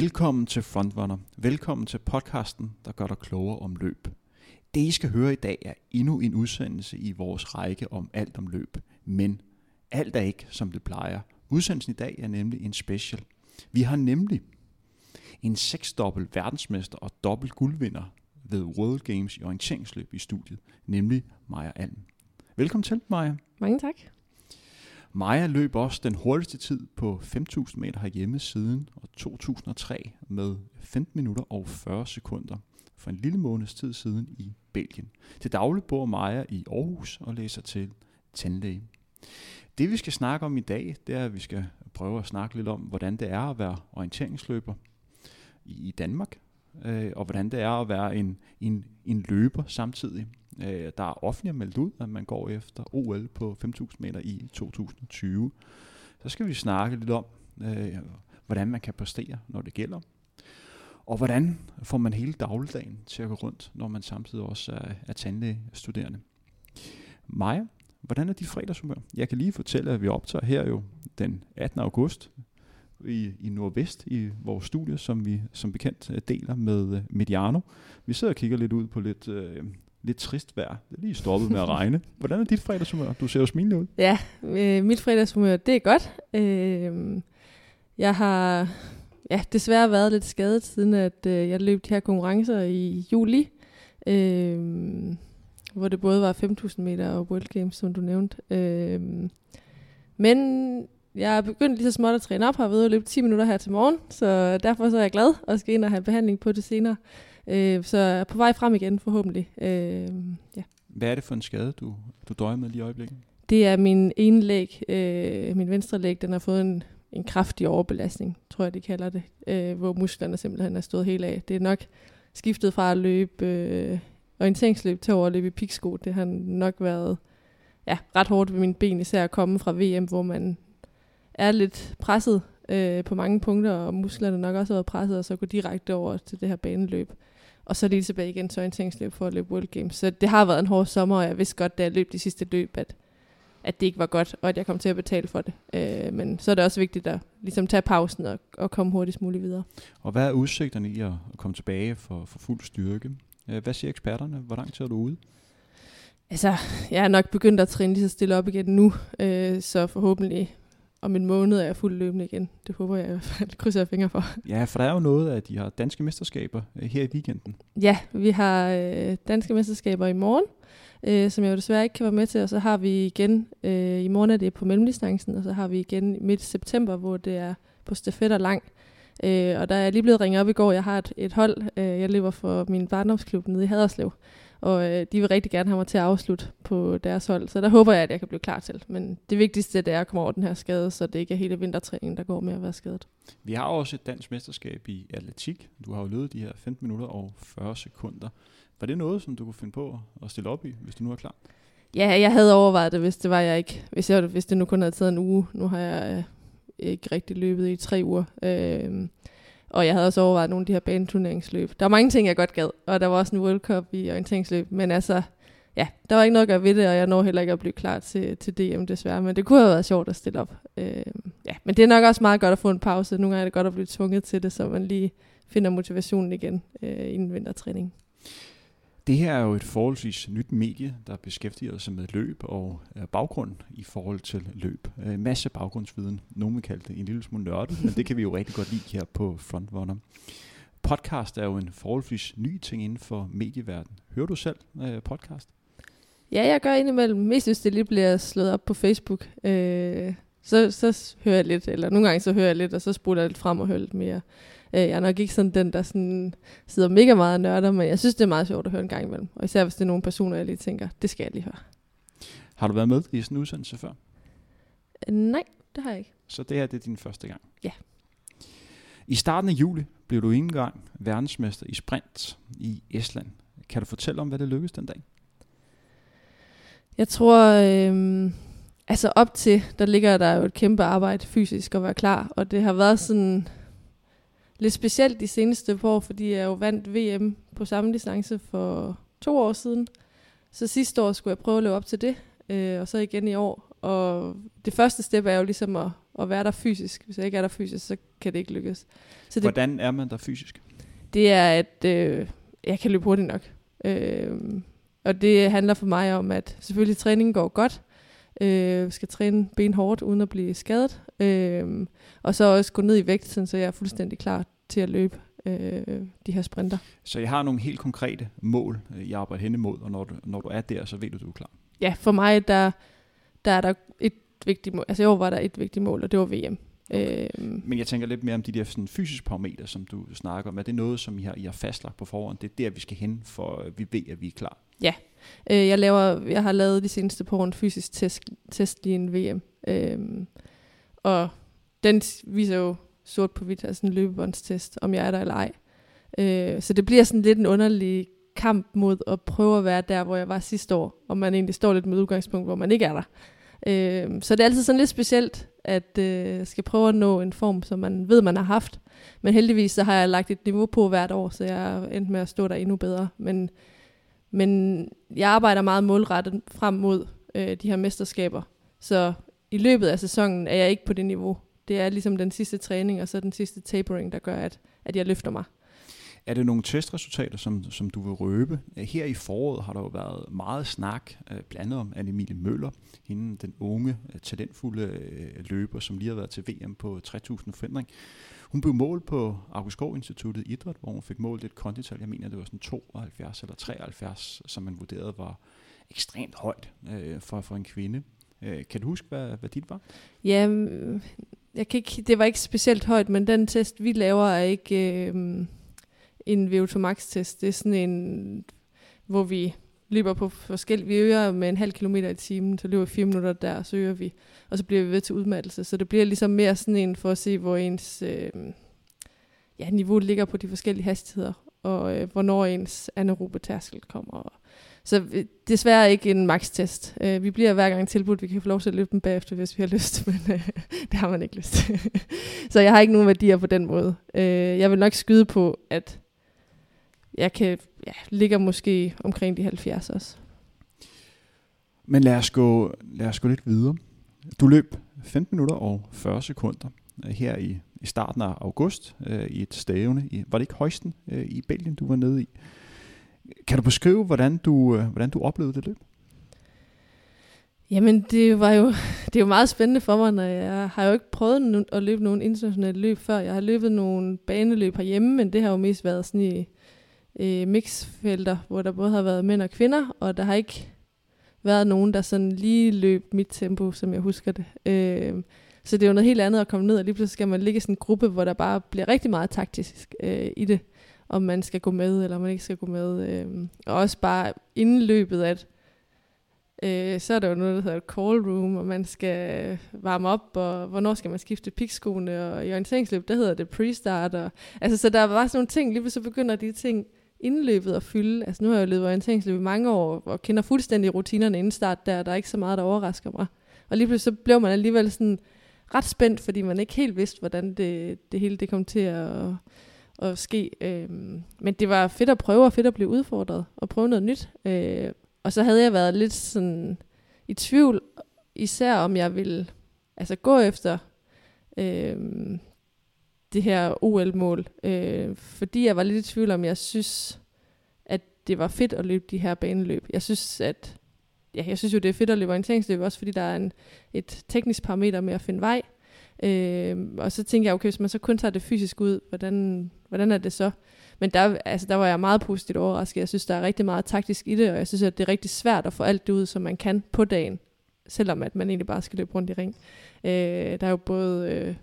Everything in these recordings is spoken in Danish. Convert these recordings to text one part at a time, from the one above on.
Velkommen til Frontrunner. Velkommen til podcasten, der gør dig klogere om løb. Det I skal høre i dag er endnu en udsendelse i vores række om alt om løb. Men alt er ikke, som det plejer. Udsendelsen i dag er nemlig en special. Vi har nemlig en seksdobbelt verdensmester og dobbelt guldvinder ved World Games i orienteringsløb i studiet, nemlig Maja Alm. Velkommen til, Maja. Mange tak. Maja løb også den hurtigste tid på 5.000 meter herhjemme siden 2003 med 15 minutter og 40 sekunder for en lille måneds tid siden i Belgien. Til daglig bor Maja i Aarhus og læser til tandlæge. Det vi skal snakke om i dag, det er, at vi skal prøve at snakke lidt om, hvordan det er at være orienteringsløber i Danmark, øh, og hvordan det er at være en, en, en løber samtidig. Øh, der er offentligt meldt ud, at man går efter OL på 5.000 meter i 2020. Så skal vi snakke lidt om, øh, hvordan man kan præstere, når det gælder. Og hvordan får man hele dagligdagen til at gå rundt, når man samtidig også er, er tandlægestuderende. Maja, hvordan er dit fredagshumør? Jeg kan lige fortælle, at vi optager her jo den 18. august i, i Nordvest i vores studie, som vi som bekendt øh, deler med øh, Mediano. Vi sidder og kigger lidt ud på lidt, øh, lidt trist vejr. Det er lige stoppet med at regne. Hvordan er dit fredagshumør? Du ser jo smilende ud. Ja, øh, mit fredagshumør, det er godt. Øh, jeg har ja, desværre været lidt skadet, siden at øh, jeg løb de her konkurrencer i juli. Øh, hvor det både var 5.000 meter og World Games, som du nævnte. Øh, men jeg er begyndt lige så småt at træne op, har været at løbe 10 minutter her til morgen, så derfor så er jeg glad og skal ind og have behandling på det senere. Øh, så på vej frem igen forhåbentlig. Øh, ja. Hvad er det for en skade, du, du døjer med lige i øjeblikket? Det er min ene læg, øh, min venstre læg, den har fået en, en kraftig overbelastning, tror jeg de kalder det, øh, hvor musklerne simpelthen er stået helt af. Det er nok skiftet fra at løbe øh, orienteringsløb til over at løbe i piksko. Det har nok været ja, ret hårdt ved mine ben, især at komme fra VM, hvor man er lidt presset øh, på mange punkter, og musklerne nok også har været presset, og så gå direkte over til det her baneløb. Og så lige tilbage igen til orienteringsløb for at løbe World Games. Så det har været en hård sommer, og jeg vidste godt, da jeg løb de sidste løb, at, at det ikke var godt, og at jeg kom til at betale for det. Øh, men så er det også vigtigt at ligesom tage pausen og, og komme hurtigst muligt videre. Og hvad er udsigterne i at komme tilbage for, for fuld styrke? Øh, hvad siger eksperterne? Hvor lang tid er du ude? Altså, jeg er nok begyndt at træne lige så stille op igen nu, øh, så forhåbentlig om en måned er jeg fuldt løbende igen. Det håber jeg i hvert fald. Krydser jeg fingre for. Ja, for der er jo noget, at de har danske mesterskaber øh, her i weekenden. Ja, vi har øh, danske mesterskaber i morgen, øh, som jeg jo desværre ikke kan være med til. Og så har vi igen, øh, i morgen er det på mellemdistancen, og så har vi igen midt september, hvor det er på stafet og lang. Øh, og der er jeg lige blevet ringet op i går. Jeg har et, et hold. Øh, jeg lever for min barndomsklub nede i Haderslev. Og øh, de vil rigtig gerne have mig til at afslutte på deres hold, så der håber jeg, at jeg kan blive klar til. Men det vigtigste det er at komme over den her skade, så det ikke er hele vintertræningen, der går med at være skadet. Vi har også et dansk mesterskab i atletik. Du har jo løbet de her 15 minutter og 40 sekunder. Var det noget, som du kunne finde på at stille op i, hvis du nu er klar? Ja, jeg havde overvejet det, hvis det var jeg ikke. Hvis, jeg, hvis det nu kun havde taget en uge. Nu har jeg øh, ikke rigtig løbet i tre uger. Øh, og jeg havde også overvejet nogle af de her baneturneringsløb. Der var mange ting, jeg godt gad, og der var også en World Cup i orienteringsløb, men altså, ja, der var ikke noget at gøre ved det, og jeg når heller ikke at blive klar til, til DM desværre, men det kunne have været sjovt at stille op. Øh, ja, men det er nok også meget godt at få en pause. Nogle gange er det godt at blive tvunget til det, så man lige finder motivationen igen øh, i en vintertræning. Det her er jo et forholdsvis nyt medie, der beskæftiger sig med løb og øh, baggrund i forhold til løb. Øh, en masse baggrundsviden. Nogle vil kalde det en lille smule nørdet, men det kan vi jo rigtig godt lide her på Frontrunner. Podcast er jo en forholdsvis ny ting inden for medieverdenen. Hører du selv øh, podcast? Ja, jeg gør indimellem. Mest hvis det lige bliver slået op på Facebook. Øh, så, så hører jeg lidt, eller nogle gange så hører jeg lidt, og så sprutter jeg lidt frem og hører lidt mere. Øh, jeg er nok ikke sådan den, der sådan sidder mega meget og nørder, men jeg synes, det er meget sjovt at høre en gang imellem. Og især hvis det er nogle personer, jeg lige tænker, det skal jeg lige høre. Har du været med i sådan en udsendelse før? Øh, nej, det har jeg ikke. Så det her det er din første gang? Ja. I starten af juli blev du en gang verdensmester i sprint i Estland. Kan du fortælle om, hvad det lykkedes den dag? Jeg tror, øh, altså op til, der ligger der jo et kæmpe arbejde fysisk at være klar, og det har været sådan lidt specielt de seneste par år, fordi jeg jo vandt VM på samme distance for to år siden. Så sidste år skulle jeg prøve at leve op til det, øh, og så igen i år. Og det første step er jo ligesom at, at være der fysisk. Hvis jeg ikke er der fysisk, så kan det ikke lykkes. Så det, Hvordan er man der fysisk? det er, at øh, jeg kan løbe hurtigt nok. Øh, og det handler for mig om, at selvfølgelig træningen går godt. Øh, skal træne benhårdt uden at blive skadet. Øh, og så også gå ned i vægt, sådan, så jeg er fuldstændig klar til at løbe øh, de her sprinter. Så jeg har nogle helt konkrete mål, øh, jeg arbejder hen imod, og når du, når du er der, så ved du, du er klar. Ja, for mig der, der er der et vigtigt mål. Altså i år var der et vigtigt mål, og det var VM. Øh, Men jeg tænker lidt mere om de der sådan, fysiske parametre, som du snakker om. Er det noget, som I har, I har fastlagt på forhånd? Det er der, vi skal hen, for øh, vi ved, at vi er klar. Øh, jeg, laver, jeg har lavet de seneste par år en fysisk test, test lige en VM. Øh, og den viser jo sort på hvidt, altså en løbebåndstest, om jeg er der eller ej. Øh, så det bliver sådan lidt en underlig kamp mod at prøve at være der, hvor jeg var sidste år, og man egentlig står lidt med udgangspunkt, hvor man ikke er der. Øh, så det er altid sådan lidt specielt, at øh, skal prøve at nå en form, som man ved, man har haft. Men heldigvis så har jeg lagt et niveau på hvert år, så jeg endte med at stå der endnu bedre. Men, men jeg arbejder meget målrettet frem mod øh, de her mesterskaber. Så i løbet af sæsonen er jeg ikke på det niveau. Det er ligesom den sidste træning, og så den sidste tapering, der gør, at, at jeg løfter mig. Er det nogle testresultater, som, som du vil røbe? Her i foråret har der jo været meget snak, øh, blandt andet om Anne-Emilie Møller, hende den unge, øh, talentfulde øh, løber, som lige har været til VM på 3000 forhindring. Hun blev målt på August Skov Instituttet Idræt, hvor hun fik målt et kondital, jeg mener det var sådan 72 eller 73, som man vurderede var ekstremt højt øh, for, for en kvinde. Øh, kan du huske, hvad, hvad dit var? Ja, jeg kan ikke, det var ikke specielt højt, men den test, vi laver, er ikke øh, en VO2 max-test. Det er sådan en, hvor vi løber på forskellige, vi øger med en halv kilometer i timen, så løber vi fire minutter der, og så øger vi, og så bliver vi ved til udmattelse. Så det bliver ligesom mere sådan en for at se, hvor ens øh, ja, niveau ligger på de forskellige hastigheder, og øh, hvornår ens anaerobe tærskel kommer. Så øh, desværre ikke en max-test. Øh, vi bliver hver gang tilbudt, vi kan få lov til at løbe den bagefter, hvis vi har lyst, men øh, det har man ikke lyst til. så jeg har ikke nogen værdier på den måde. Øh, jeg vil nok skyde på, at jeg kan ja, ligger måske omkring de 70 også. Men lad os, gå, lad os gå lidt videre. Du løb 15 minutter og 40 sekunder øh, her i, i starten af august øh, i et stævne. I, var det ikke Højsten øh, i Belgien, du var nede i? Kan du beskrive, hvordan du, øh, hvordan du oplevede det løb? Jamen, det var jo, det er jo meget spændende for mig, når jeg har jo ikke prøvet at løbe nogen internationale løb før. Jeg har løbet nogle baneløb herhjemme, men det har jo mest været sådan i øh, mixfelter, hvor der både har været mænd og kvinder, og der har ikke været nogen, der sådan lige løb mit tempo, som jeg husker det. Øh, så det er jo noget helt andet at komme ned, og lige pludselig skal man ligge i sådan en gruppe, hvor der bare bliver rigtig meget taktisk øh, i det, om man skal gå med, eller man ikke skal gå med. Øh, og også bare inden løbet, at øh, så er der jo noget, der hedder call room, og man skal øh, varme op, og hvornår skal man skifte pikskoene, og i orienteringsløb, der hedder det pre-start. Og, altså, så der var sådan nogle ting, lige så begynder de ting indløbet at fylde. Altså nu har jeg jo løbet orienteringsløb i mange år, og kender fuldstændig rutinerne inden start der, der er ikke så meget, der overrasker mig. Og lige pludselig så blev man alligevel sådan ret spændt, fordi man ikke helt vidste, hvordan det, det hele det kom til at, at ske. Øh, men det var fedt at prøve, og fedt at blive udfordret, og prøve noget nyt. Øh, og så havde jeg været lidt sådan i tvivl, især om jeg ville altså gå efter øh, det her OL-mål, øh, fordi jeg var lidt i tvivl om, jeg synes, at det var fedt at løbe de her baneløb. Jeg synes, at ja, jeg synes jo, det er fedt at løbe orienteringsløb, også fordi der er en, et teknisk parameter med at finde vej. Øh, og så tænkte jeg, okay, hvis man så kun tager det fysisk ud, hvordan, hvordan er det så? Men der, altså, der var jeg meget positivt overrasket. Jeg synes, der er rigtig meget taktisk i det, og jeg synes, at det er rigtig svært at få alt det ud, som man kan på dagen, selvom at man egentlig bare skal løbe rundt i ring. Øh, der er jo både øh,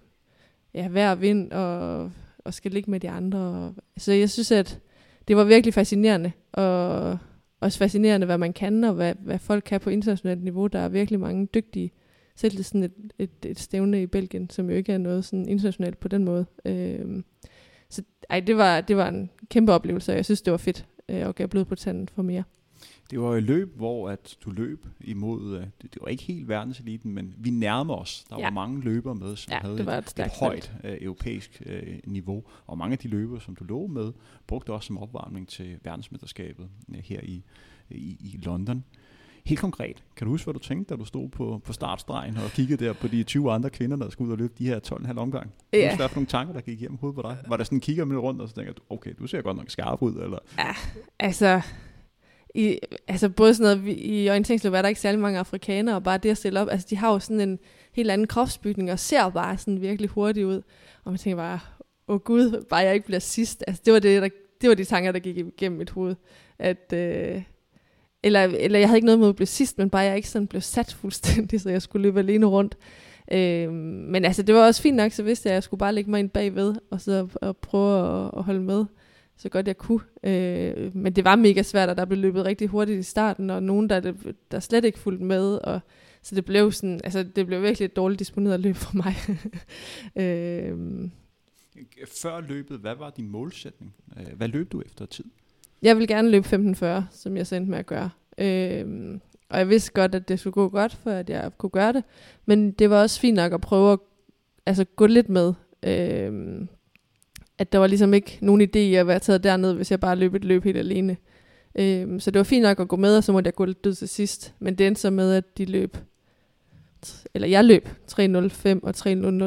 ja, vejr og vind, og, og skal ligge med de andre. Og, så jeg synes, at det var virkelig fascinerende, og også fascinerende, hvad man kan, og hvad, hvad folk kan på internationalt niveau. Der er virkelig mange dygtige, selv det sådan et, et, et stævne i Belgien, som jo ikke er noget sådan internationalt på den måde. Øh, så ej, det var, det var en kæmpe oplevelse, og jeg synes, det var fedt øh, og gav blod på tanden for mere. Det var et løb, hvor at du løb imod, uh, det, det var ikke helt verdenseliten, men vi nærmer os. Der ja. var mange løbere med, som ja, havde det var et, et, højt uh, europæisk uh, niveau. Og mange af de løbere, som du lå med, brugte også som opvarmning til verdensmesterskabet uh, her i, i, i London. Helt konkret, kan du huske, hvad du tænkte, da du stod på, på startstregen og kiggede der på de 20 andre kvinder, der skulle ud og løbe de her 12,5 omgang? Ja. Hvad for nogle tanker, der gik igennem hovedet på dig? Var der sådan en kigger med rundt, og så tænker du, okay, du ser godt nok skarp ud, eller? Ja, altså, i, altså både sådan noget, i orienteringsløb er der ikke særlig mange afrikanere, og bare det at stille op, altså de har jo sådan en helt anden kropsbygning, og ser bare sådan virkelig hurtigt ud. Og man tænker bare, åh gud, bare jeg ikke bliver sidst. Altså det var, det, der, det var de tanker, der gik igennem mit hoved. At, øh, eller, eller jeg havde ikke noget med at blive sidst, men bare jeg ikke sådan blev sat fuldstændig, så jeg skulle løbe alene rundt. Øh, men altså, det var også fint nok, så vidste jeg, at jeg skulle bare lægge mig ind bagved, og så og prøve at, at holde med så godt jeg kunne. Øh, men det var mega svært, og der blev løbet rigtig hurtigt i starten, og nogen, der, der slet ikke fulgte med, og så det blev sådan, altså det blev virkelig et dårligt disponeret løb for mig. øh, Før løbet, hvad var din målsætning? Øh, hvad løb du efter tid? Jeg vil gerne løbe 15.40, som jeg sendte med at gøre. Øh, og jeg vidste godt, at det skulle gå godt, for at jeg kunne gøre det. Men det var også fint nok at prøve at altså, gå lidt med. Øh, at der var ligesom ikke nogen idé i at være taget derned, hvis jeg bare løb et løb helt alene. Øh, så det var fint nok at gå med, og så måtte jeg gå lidt død til sidst. Men det endte så med, at de løb, eller jeg løb 3.05 og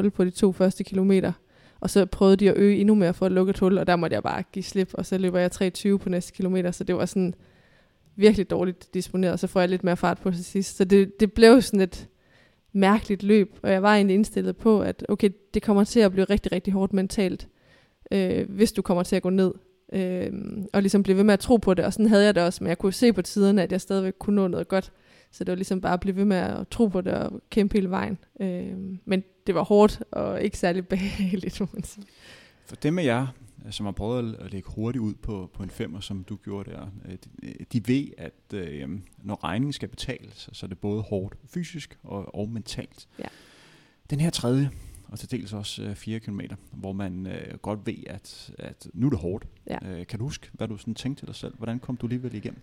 3.00 på de to første kilometer. Og så prøvede de at øge endnu mere for at lukke et hul, og der måtte jeg bare give slip, og så løber jeg 3.20 på næste kilometer, så det var sådan virkelig dårligt disponeret, og så får jeg lidt mere fart på til sidst. Så det, det blev sådan et mærkeligt løb, og jeg var egentlig indstillet på, at okay, det kommer til at blive rigtig, rigtig hårdt mentalt, øh, hvis du kommer til at gå ned, øh, og ligesom blive ved med at tro på det, og sådan havde jeg det også, men jeg kunne se på tiderne, at jeg stadigvæk kunne nå noget godt, så det var ligesom bare at blive ved med at tro på det og kæmpe hele vejen. Øh, men det var hårdt og ikke særlig behageligt, må man sige. For dem af jer, øh, som har prøvet at- lægge hurtigt ud på, på en femmer, som du gjorde der, øh, de, de ved, at øh, når regningen skal betales, så er det både hårdt fysisk og, og mentalt. Ja. Den her tredje, og til dels også øh, 4 km, hvor man øh, godt ved, at, at nu er det hårdt. Ja. Øh, kan du huske, hvad du sådan tænkte til dig selv? Hvordan kom du alligevel igennem?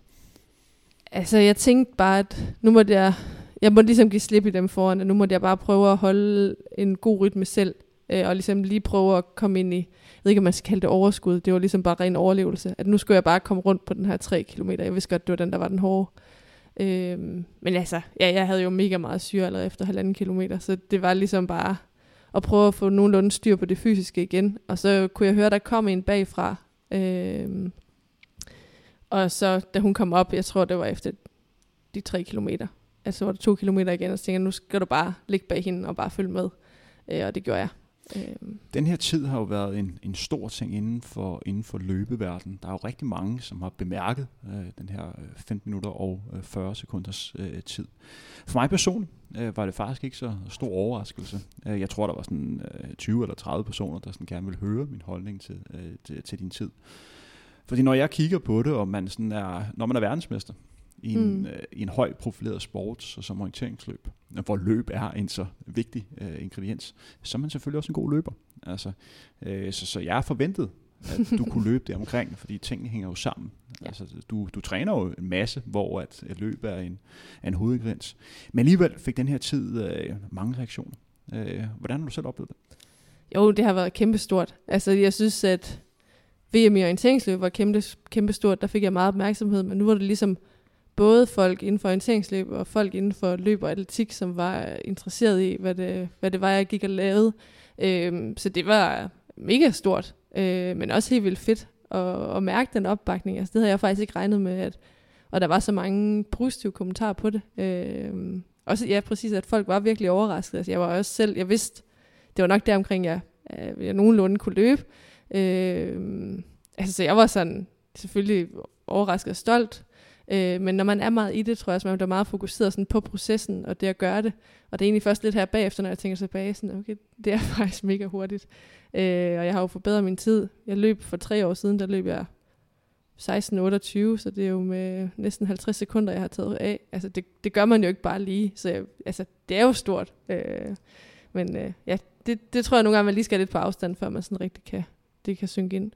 Altså, jeg tænkte bare, at nu måtte jeg, jeg måtte ligesom give slip i dem foran, og nu måtte jeg bare prøve at holde en god rytme selv, øh, og ligesom lige prøve at komme ind i, jeg ved ikke, om man skal kalde det overskud, det var ligesom bare ren overlevelse, at nu skulle jeg bare komme rundt på den her 3 km, jeg vidste godt, det var den, der var den hårde. Øh, men altså, ja, jeg havde jo mega meget syre allerede efter halvanden kilometer, så det var ligesom bare at prøve at få nogenlunde styr på det fysiske igen, og så kunne jeg høre, der kom en bagfra, øh, og så da hun kom op, jeg tror det var efter de tre kilometer, altså var det to kilometer igen, og så tænkte jeg, nu skal du bare ligge bag hende og bare følge med. Øh, og det gjorde jeg. Øh, Den her tid har jo været en, en stor ting inden for, inden for løbeverdenen. Der er jo rigtig mange, som har bemærket øh, den her øh, 15 minutter og øh, 40 sekunders øh, tid. For mig personligt øh, var det faktisk ikke så stor overraskelse. Øh, jeg tror, der var sådan øh, 20 eller 30 personer, der sådan gerne ville høre min holdning til, øh, til, til din tid. Fordi når jeg kigger på det, og man sådan er, når man er verdensmester i en, Mm. øh, i en højt profileret sport, så som orienteringsløb, hvor løb er en så vigtig øh, ingrediens, så er man selvfølgelig også en god løber. Altså, øh, så, så jeg er forventet, at du kunne løbe det omkring, fordi tingene hænger jo sammen. Ja. Altså, du, du træner jo en masse, hvor at, at løb er en, er en hovedingrediens. Men alligevel fik den her tid øh, mange reaktioner. Øh, hvordan har du selv oplevet det? jo, det har været kæmpestort. Altså, jeg synes, at VM i orienteringsløb var kæmpe, kæmpe stort, Der fik jeg meget opmærksomhed, men nu var det ligesom både folk inden for orienteringsløb og folk inden for løb og atletik, som var interesseret i, hvad det, hvad det var, jeg gik og lavede. Øhm, så det var mega stort, øh, men også helt vildt fedt at, at mærke den opbakning. Altså, det havde jeg faktisk ikke regnet med, at, og der var så mange positive kommentarer på det. Øh, også, ja, præcis, at folk var virkelig overrasket. Altså, jeg var også selv, jeg vidste, det var nok der omkring, jeg, jeg nogenlunde kunne løbe. Øh, altså, så jeg var sådan selvfølgelig overrasket og stolt, Øh, men når man er meget i det, tror jeg så man bliver meget fokuseret sådan på processen og det at gøre det. Og det er egentlig først lidt her bagefter, når jeg tænker tilbage, sådan, okay, det er faktisk mega hurtigt. Øh, og jeg har jo forbedret min tid. Jeg løb for tre år siden, der løb jeg 16.28, så det er jo med næsten 50 sekunder, jeg har taget af. Altså, det, det gør man jo ikke bare lige, så jeg, altså, det er jo stort. Øh, men øh, ja, det, det tror jeg nogle gange, man lige skal lidt på afstand, før man sådan rigtig kan, det kan synke ind.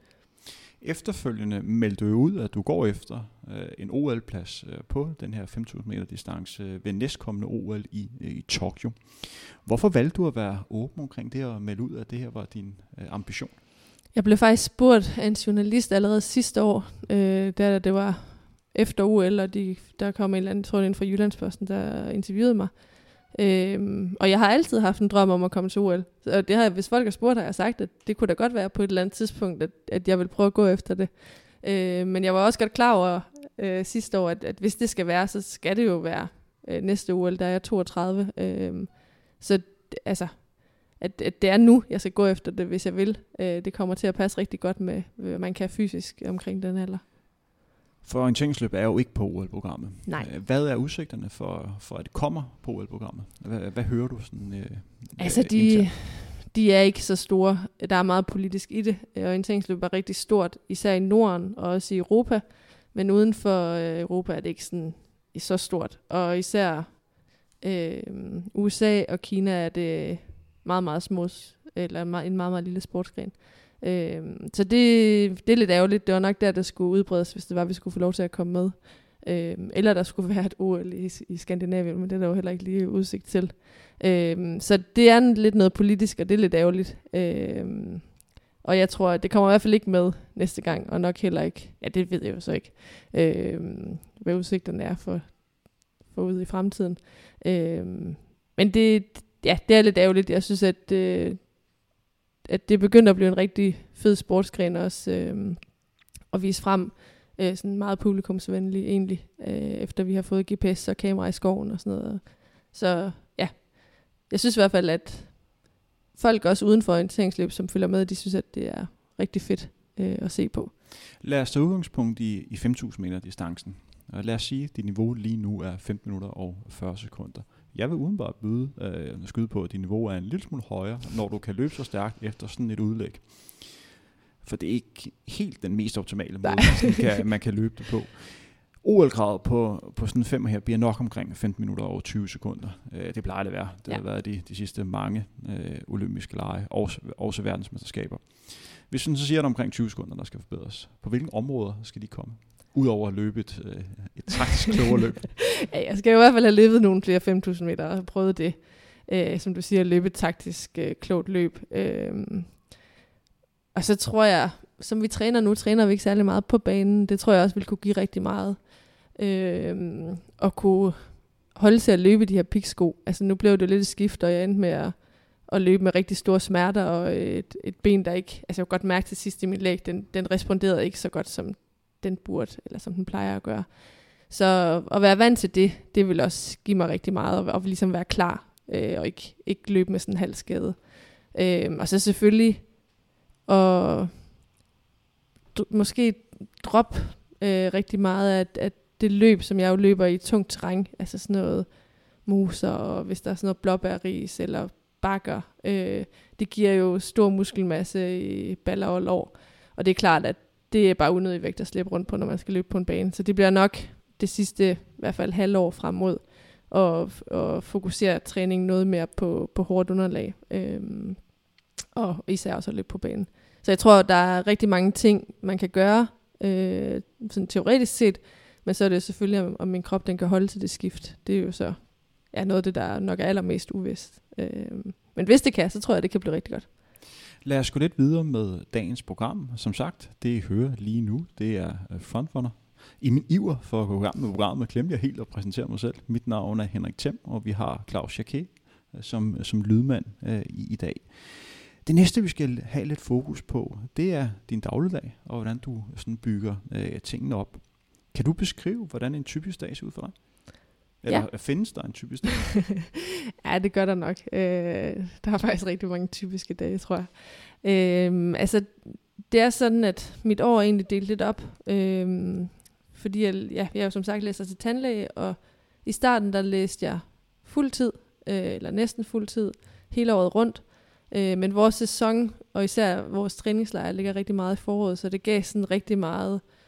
Efterfølgende meldte du ud, at du går efter øh, en OL-plads øh, på den her 5.000 meter distance øh, ved næstkommende OL i, øh, i Tokyo. Hvorfor valgte du at være åben omkring det og melde ud, at det her var din øh, ambition? Jeg blev faktisk spurgt af en journalist allerede sidste år, øh, da det var efter OL, og de, der kom en eller anden, jeg tror det er fra Jyllandsposten, der interviewede mig. Øhm, og jeg har altid haft en drøm om at komme til OL. Og det har, hvis folk har spurgt, har jeg sagt, at det kunne da godt være på et eller andet tidspunkt, at, at jeg vil prøve at gå efter det. Øh, men jeg var også godt klar over øh, sidste år, at, at hvis det skal være, så skal det jo være øh, næste OL, der er jeg 32. Øh, så altså, at, at det er nu, jeg skal gå efter det, hvis jeg vil. Øh, det kommer til at passe rigtig godt med, hvad man kan fysisk omkring den alder. For orienteringsløb er jo ikke på OL-programmet. Nej. Øh, hvad er udsigterne for, for at det kommer på OL-programmet? Hvad, hvad hører du sådan øh, Altså, de, de er ikke så store. Der er meget politisk i det. Orienteringsløb er rigtig stort, især i Norden og også i Europa. Men uden for øh, Europa er det ikke sådan så stort. Og især øh, USA og Kina er det meget, meget små, eller en meget, meget lille sportsgren. Øh, så det, det er lidt ærgerligt. Det var nok der, der skulle udbredes, hvis det var, at vi skulle få lov til at komme med. Øh, eller der skulle være et OL i, i Skandinavien, men det er der jo heller ikke lige udsigt til. Øh, så det er lidt noget politisk, og det er lidt ærgerligt. Øh, og jeg tror, det kommer i hvert fald ikke med næste gang, og nok heller ikke, ja det ved jeg jo så ikke, øh, hvad udsigterne er for, for ude i fremtiden. Øh, men det, ja, det er lidt ærgerligt. Jeg synes, at, øh, at det begynder at blive en rigtig fed sportsgren også, øh, at vise frem øh, sådan meget publikumsvenlig egentlig, øh, efter vi har fået GPS og kamera i skoven og sådan noget. Så ja, jeg synes i hvert fald, at folk også uden for orienteringsløb, som følger med, de synes, at det er rigtig fedt øh, at se på. Lad os tage udgangspunkt i, i 5.000 meter distancen. Og lad os sige, at dit niveau lige nu er 15 minutter og 40 sekunder. Jeg vil udenbart byde, øh, skyde på, at dit niveau er en lille smule højere, når du kan løbe så stærkt efter sådan et udlæg. For det er ikke helt den mest optimale måde, man kan, man kan løbe det på. OL-kravet på, på sådan en femmer her bliver nok omkring 15 minutter og 20 sekunder. Øh, det plejer det at være. Det ja. har været de, de sidste mange øh, olympiske lege, også, også verdensmesterskaber. Hvis vi så siger, at omkring 20 sekunder, der skal forbedres, på hvilke områder skal de komme? Udover at løbe et, øh, et taktisk klogere løb. ja, jeg skal i hvert fald have løbet nogle flere 5.000 meter og prøvet det. Øh, som du siger, løbe et taktisk øh, klogt løb. Øh, og så tror jeg, som vi træner nu, træner vi ikke særlig meget på banen. Det tror jeg også vil kunne give rigtig meget øh, at kunne holde til at løbe de her piksko. Altså nu blev det lidt et skift, og jeg endte med at, at løbe med rigtig store smerter, og et, et ben, der ikke... Altså jeg kunne godt mærke til sidst i min læg, den, den responderede ikke så godt, som den burde, eller som den plejer at gøre. Så at være vant til det, det vil også give mig rigtig meget, og, og ligesom være klar, øh, og ikke, ikke løbe med sådan en halv skade. Øh, og så selvfølgelig, og måske drop øh, rigtig meget af, at det løb, som jeg jo løber i tungt terræn, altså sådan noget moser, og hvis der er sådan noget blåbærris eller bakker, øh, det giver jo stor muskelmasse i baller og lår. Og det er klart, at det er bare unødig vægt at slippe rundt på, når man skal løbe på en bane. Så det bliver nok det sidste, i hvert fald halvår frem mod, og, og fokusere træningen noget mere på, på hårdt underlag. Øhm, og især også at løbe på banen. Så jeg tror, der er rigtig mange ting, man kan gøre, øh, sådan teoretisk set, men så er det selvfølgelig, om, om min krop den kan holde til det skift. Det er jo så ja, noget af det, der nok er allermest uvist. Øh, men hvis det kan, så tror jeg, det kan blive rigtig godt. Lad os gå lidt videre med dagens program. Som sagt, det I hører lige nu, det er øh, Frontrunner. I min iver for at gå i gang med programmet, glemte jeg helt at præsentere mig selv. Mit navn er Henrik Thiem, og vi har Claus Jacquet øh, som, øh, som lydmand øh, i, i dag. Det næste, vi skal have lidt fokus på, det er din dagligdag, og hvordan du sådan bygger øh, tingene op. Kan du beskrive, hvordan en typisk dag ser ud for dig? Eller ja. findes der en typisk dag? ja, det gør der nok. Øh, der er faktisk rigtig mange typiske dage, tror jeg. Øh, altså, det er sådan, at mit år er egentlig delt lidt op. Øh, fordi jeg, ja, jeg jo som sagt læser til tandlæge, og i starten der læste jeg fuldtid, øh, eller næsten fuldtid, hele året rundt. Øh, men vores sæson, og især vores træningslejr, ligger rigtig meget i foråret, så det gav sådan rigtig meget øh,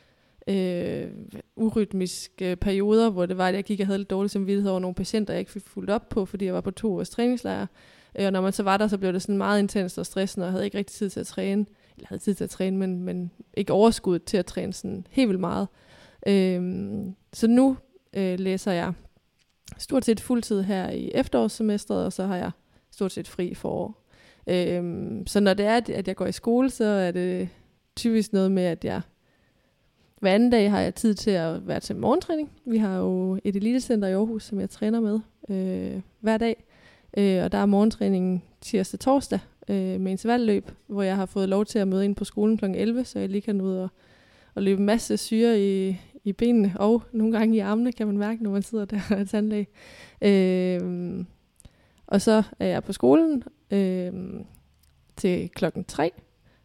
øh, urytmiske perioder, hvor det var, at jeg gik og havde lidt dårlig samvittighed over nogle patienter, jeg ikke fik fuldt op på, fordi jeg var på to års træningslejr. Øh, og når man så var der, så blev det sådan meget intenst og stressende, og havde ikke rigtig tid til at træne. Eller havde tid til at træne, men, men ikke overskud til at træne sådan helt vildt meget. Øh, så nu øh, læser jeg stort set fuldtid her i efterårssemesteret, og så har jeg stort set fri i forår. Øh, så når det er, at jeg går i skole, så er det typisk noget med, at jeg hver anden dag har jeg tid til at være til morgentræning. Vi har jo et elitecenter i Aarhus, som jeg træner med øh, hver dag. Øh, og der er morgentræningen tirsdag torsdag øh, med intervalløb, hvor jeg har fået lov til at møde ind på skolen kl. 11, så jeg lige kan ud og, og løbe en masse syre i, i benene, og nogle gange i armene, kan man mærke, når man sidder der og er tandlæge. Øh, og så er jeg på skolen øh, til klokken 3,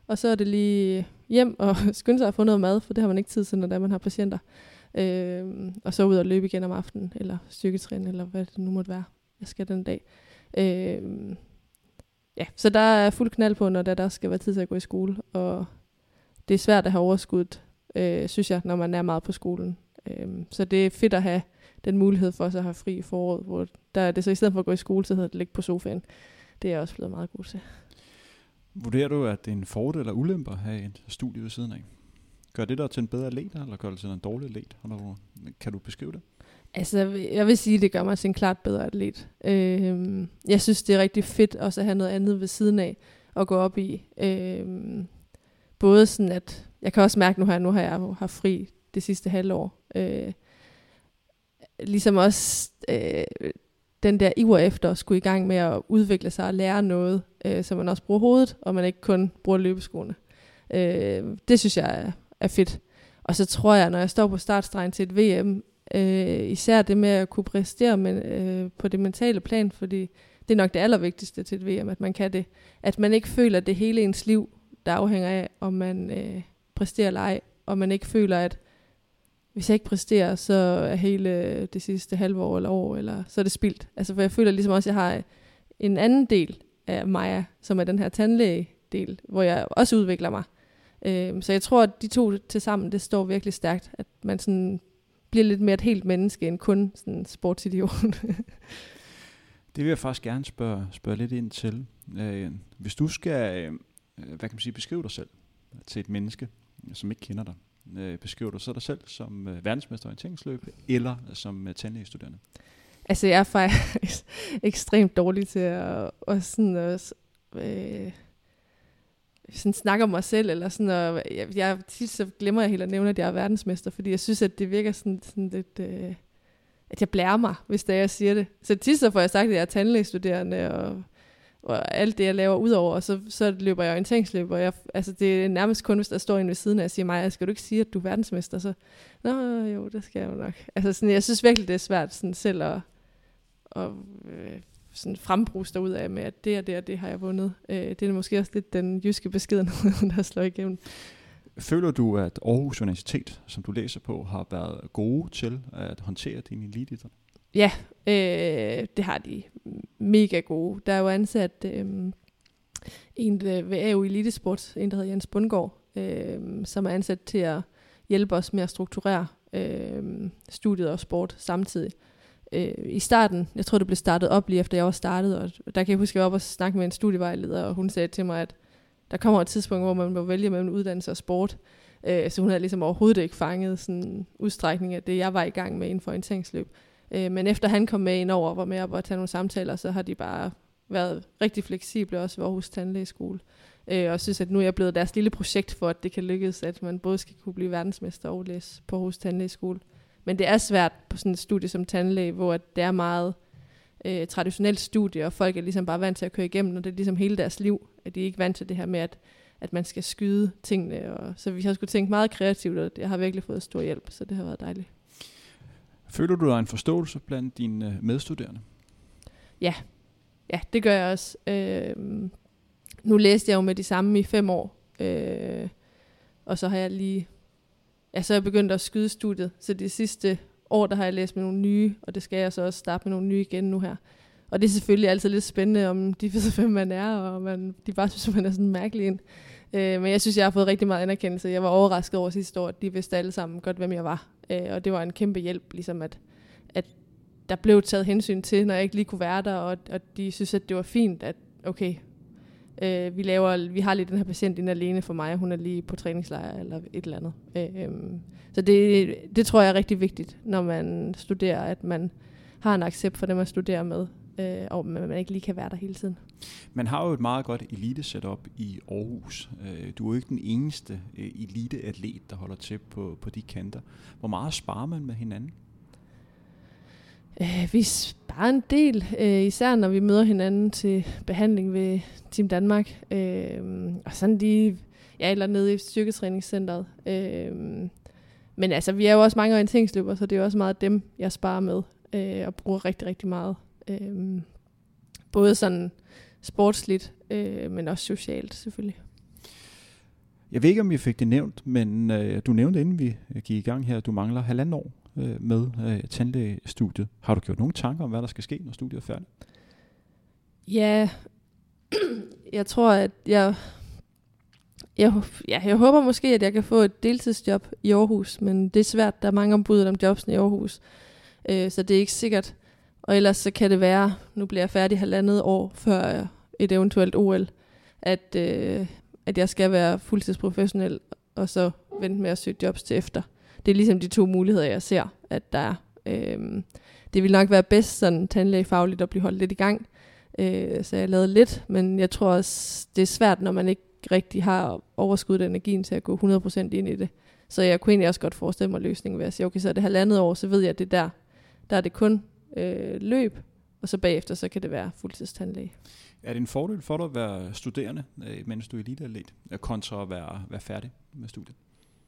og så er det lige hjem og skynde sig at få noget mad, for det har man ikke tid til, når man har patienter. Øh, og så ud og løbe igen om aftenen, eller styrketræne, eller hvad det nu måtte være, jeg skal den dag. Øh, ja, så der er fuld knald på, når der, der skal være tid til at gå i skole, og det er svært at have overskud, øh, synes jeg, når man er meget på skolen. Øh, så det er fedt at have den mulighed for at have fri i foråret, hvor der er det så i stedet for at gå i skole, så hedder det ligge på sofaen. Det er jeg også blevet meget god til. Vurderer du, at det er en fordel eller ulempe at have et studie ved siden af? Gør det dig til en bedre atlet, eller gør det til en dårlig atlet? Kan du beskrive det? Altså, jeg vil sige, at det gør mig til en klart bedre atlet. Øh, jeg synes, det er rigtig fedt også at have noget andet ved siden af at gå op i. Øh, både sådan, at jeg kan også mærke nu her, nu har jeg har fri det sidste halvår. Øh, ligesom også øh, den der iver efter at skulle i gang med at udvikle sig og lære noget, øh, så man også bruger hovedet, og man ikke kun bruger løbeskoene. Øh, det synes jeg er, er fedt. Og så tror jeg, når jeg står på startstregen til et VM, øh, især det med at kunne præstere men, øh, på det mentale plan, fordi det er nok det allervigtigste til et VM, at man kan det. At man ikke føler, at det hele ens liv, der afhænger af, om man øh, præsterer eller ej, og man ikke føler, at hvis jeg ikke præsterer, så er hele øh, det sidste halve år eller år, eller så er det spildt. Altså, for jeg føler ligesom også, at jeg har øh, en anden del af mig, som er den her tandlæge-del, hvor jeg også udvikler mig. Øhm, så jeg tror, at de to til sammen, det står virkelig stærkt, at man sådan bliver lidt mere et helt menneske, end kun sådan en sportsidiot. det vil jeg faktisk gerne spørge, spørge lidt ind til. Øh, hvis du skal, øh, hvad kan man sige, beskrive dig selv til et menneske, som ikke kender dig, øh, beskriver du så dig selv som øh, verdensmester i orienteringsløb, eller som øh, tandlægestuderende? Altså, jeg er faktisk ekstremt dårlig til at, og sådan, øh, at øh, sådan snakke om mig selv, eller sådan, og jeg, jeg, tit så glemmer jeg helt at nævne, at jeg er verdensmester, fordi jeg synes, at det virker sådan, sådan lidt, øh, at jeg blærer mig, hvis det er, jeg siger det. Så tit så får jeg sagt, at jeg er tandlægestuderende, og og alt det, jeg laver udover, og så, så løber jeg orienteringsløb, og jeg, altså det er nærmest kun, hvis der står en ved siden af og siger mig, skal du ikke sige, at du er verdensmester? Så, nå jo, det skal jeg jo nok. Altså sådan, jeg synes virkelig, det er svært sådan selv at, at øh, sådan frembruge derud af med, at det og det og det har jeg vundet. Øh, det er måske også lidt den jyske beskedenhed, der slår igennem. Føler du, at Aarhus Universitet, som du læser på, har været gode til at håndtere dine elitidræt? Ja, øh, det har de mega gode. Der er jo ansat øh, en ved AU Elitesport, en der hedder Jens Bundgaard, øh, som er ansat til at hjælpe os med at strukturere øh, studiet og sport samtidig. Øh, I starten, jeg tror det blev startet op lige efter jeg var startet, og der kan jeg huske, at jeg var oppe og snakke med en studievejleder, og hun sagde til mig, at der kommer et tidspunkt, hvor man må vælge mellem uddannelse og sport. Øh, så hun havde ligesom overhovedet ikke fanget sådan udstrækning af det, jeg var i gang med inden for orienteringsløb. Øh, Øh, men efter han kom med ind over og var med op og tage nogle samtaler, så har de bare været rigtig fleksible også ved Aarhus Tandlægeskole. Øh, og synes, at nu er jeg blevet deres lille projekt for, at det kan lykkes, at man både skal kunne blive verdensmester og læse på Aarhus Tandlægeskole. Men det er svært på sådan et studie som tandlæge, hvor det er meget øh, traditionelt studie, og folk er ligesom bare vant til at køre igennem, og det er ligesom hele deres liv, at de er ikke vant til det her med, at, at man skal skyde tingene. Og, så vi har skulle tænke meget kreativt, og jeg har virkelig fået stor hjælp, så det har været dejligt. Føler du dig en forståelse blandt dine øh, medstuderende? Ja, ja det gør jeg også. Øh, nu læste jeg jo med de samme i fem år, øh, og så har jeg lige, ja, så er jeg begyndt at skyde studiet, så de sidste år, der har jeg læst med nogle nye, og det skal jeg så også starte med nogle nye igen nu her. Og det er selvfølgelig altid lidt spændende, om de ved, hvem man er, og man, de bare synes, man er sådan mærkelig ind. Øh, Øh, men jeg synes, jeg har fået rigtig meget anerkendelse. Jeg var overrasket over sidste år, at de vidste alle sammen godt, hvem jeg var. Øh, og det var en kæmpe hjælp, ligesom at, at der blev taget hensyn til, når jeg ikke lige kunne være der, og, og de synes, at det var fint, at okay, øh, vi, laver, vi har lige den her patient ind alene for mig, og hun er lige på træningslejr eller et eller andet. Øh, øh, så det, det tror jeg er rigtig vigtigt, når man studerer, at man har en accept for det, man studerer med øh, og man, ikke lige kan være der hele tiden. Man har jo et meget godt elite-setup i Aarhus. Øh, du er jo ikke den eneste øh, elite-atlet, der holder til på, på de kanter. Hvor meget sparer man med hinanden? Øh, vi sparer en del, øh, især når vi møder hinanden til behandling ved Team Danmark. Øh, og sådan lige, ja, eller nede i styrketræningscenteret. Øh, men altså, vi er jo også mange orienteringsløbere, så det er jo også meget dem, jeg sparer med øh, og bruger rigtig, rigtig meget. Øh, både sådan sportsligt, øh, men også socialt selvfølgelig. Jeg ved ikke, om vi fik det nævnt, men øh, du nævnte, inden vi gik i gang her, at du mangler halvanden år øh, med øh, tandlægestudiet. Har du gjort nogle tanker om, hvad der skal ske, når studiet er færdigt? Ja, jeg tror, at jeg, jeg, ja, jeg håber måske, at jeg kan få et deltidsjob i Aarhus, men det er svært. Der er mange ombud om jobs i Aarhus, øh, så det er ikke sikkert. Og ellers så kan det være, nu bliver jeg færdig halvandet år før et eventuelt OL, at, øh, at jeg skal være fuldtidsprofessionel, og så vente med at søge jobs til efter. Det er ligesom de to muligheder, jeg ser, at der er. Øh, det vil nok være bedst sådan tandlægefagligt at blive holdt lidt i gang, øh, så jeg lavede lidt, men jeg tror også, det er svært, når man ikke rigtig har overskuddet energien til at gå 100% ind i det. Så jeg kunne egentlig også godt forestille mig løsningen ved at sige, okay, så er det halvandet år, så ved jeg, at det der, der er det kun øh, løb, og så bagefter, så kan det være fuldtidstandlæge. Er det en fordel for dig at være studerende, øh, mens du er eliteatlet, kontra at være, være færdig med studiet?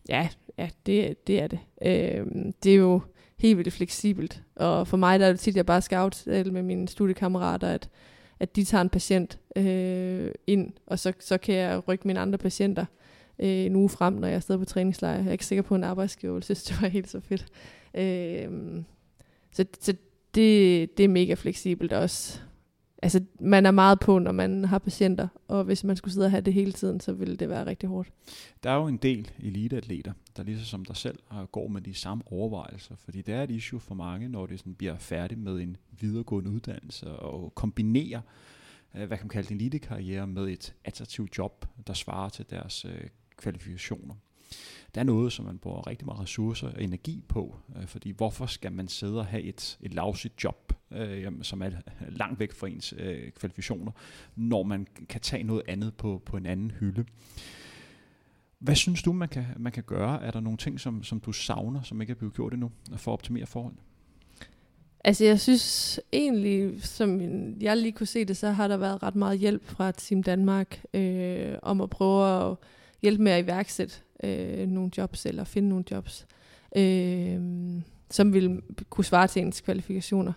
Ja, ja det, det er det. Øh, det er jo helt vildt fleksibelt, og for mig der er det tit, at jeg bare skal aftale med mine studiekammerater, at, at de tager en patient øh, ind, og så, så kan jeg rykke mine andre patienter øh, en uge frem, når jeg er stadig på træningslejr. Jeg er ikke sikker på, at en arbejdsgiver synes, det var helt så fedt. Øh, så, så det, det er mega fleksibelt også. Altså, man er meget på, når man har patienter, og hvis man skulle sidde og have det hele tiden, så ville det være rigtig hårdt. Der er jo en del eliteatleter, der ligesom som dig selv øh, går med de samme overvejelser, fordi det er et issue for mange, når det sådan bliver færdig med en videregående uddannelse og kombinerer øh, hvad kan man kalde det, en elitekarriere med et attraktivt job, der svarer til deres øh, kvalifikationer det er noget, som man bruger rigtig meget ressourcer og energi på, øh, fordi hvorfor skal man sidde og have et, et lavsigt job, øh, som er langt væk fra ens øh, kvalifikationer, når man kan tage noget andet på, på en anden hylde. Hvad synes du, man kan, man kan gøre? Er der nogle ting, som, som du savner, som ikke er blevet gjort endnu, for at optimere forhold? Altså jeg synes egentlig, som jeg lige kunne se det, så har der været ret meget hjælp fra Team Danmark øh, om at prøve at hjælpe med at iværksætte øh, nogle jobs, eller finde nogle jobs, øh, som vil kunne svare til ens kvalifikationer.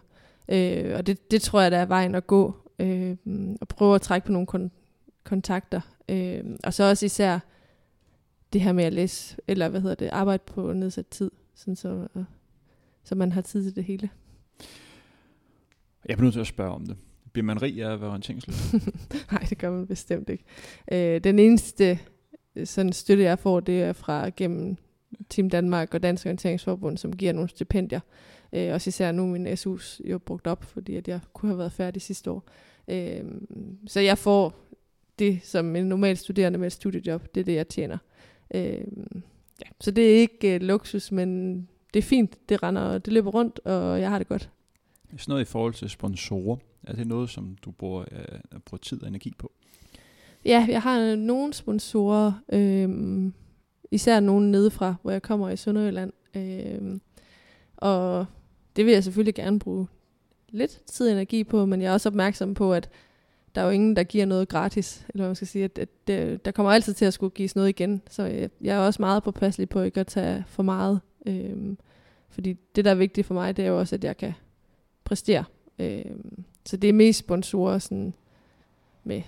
Øh, og det, det tror jeg, der er vejen at gå, øh, og prøve at trække på nogle kon- kontakter. Øh, og så også især det her med at læse, eller hvad hedder det, arbejde på nedsat tid, sådan så, så man har tid til det hele. Jeg bliver nødt til at spørge om det. Bliver man rig af at være orienteringsløs? Nej, det gør man bestemt ikke. Øh, den eneste sådan støtte, jeg får, det er fra gennem Team Danmark og Dansk Orienteringsforbund, som giver nogle stipendier. Øh, også især nu min SU's jo brugt op, fordi at jeg kunne have været færdig sidste år. Øh, så jeg får det som en normal studerende med et studiejob, det er det, jeg tjener. Øh, ja. Så det er ikke øh, luksus, men det er fint. Det render, det løber rundt, og jeg har det godt. Sådan noget i forhold til sponsorer, er det noget, som du bruger, øh, bruger tid og energi på? Ja, jeg har nogle sponsorer, øh, især nogle nedefra, hvor jeg kommer i Sønderjylland. Øh, og det vil jeg selvfølgelig gerne bruge lidt tid og energi på, men jeg er også opmærksom på, at der er jo ingen, der giver noget gratis. Eller man skal sige, at, at det, der kommer altid til at skulle gives noget igen. Så jeg, jeg er også meget påpasselig på ikke at tage for meget. Øh, fordi det, der er vigtigt for mig, det er jo også, at jeg kan præstere. Øh, så det er mest sponsorer sådan med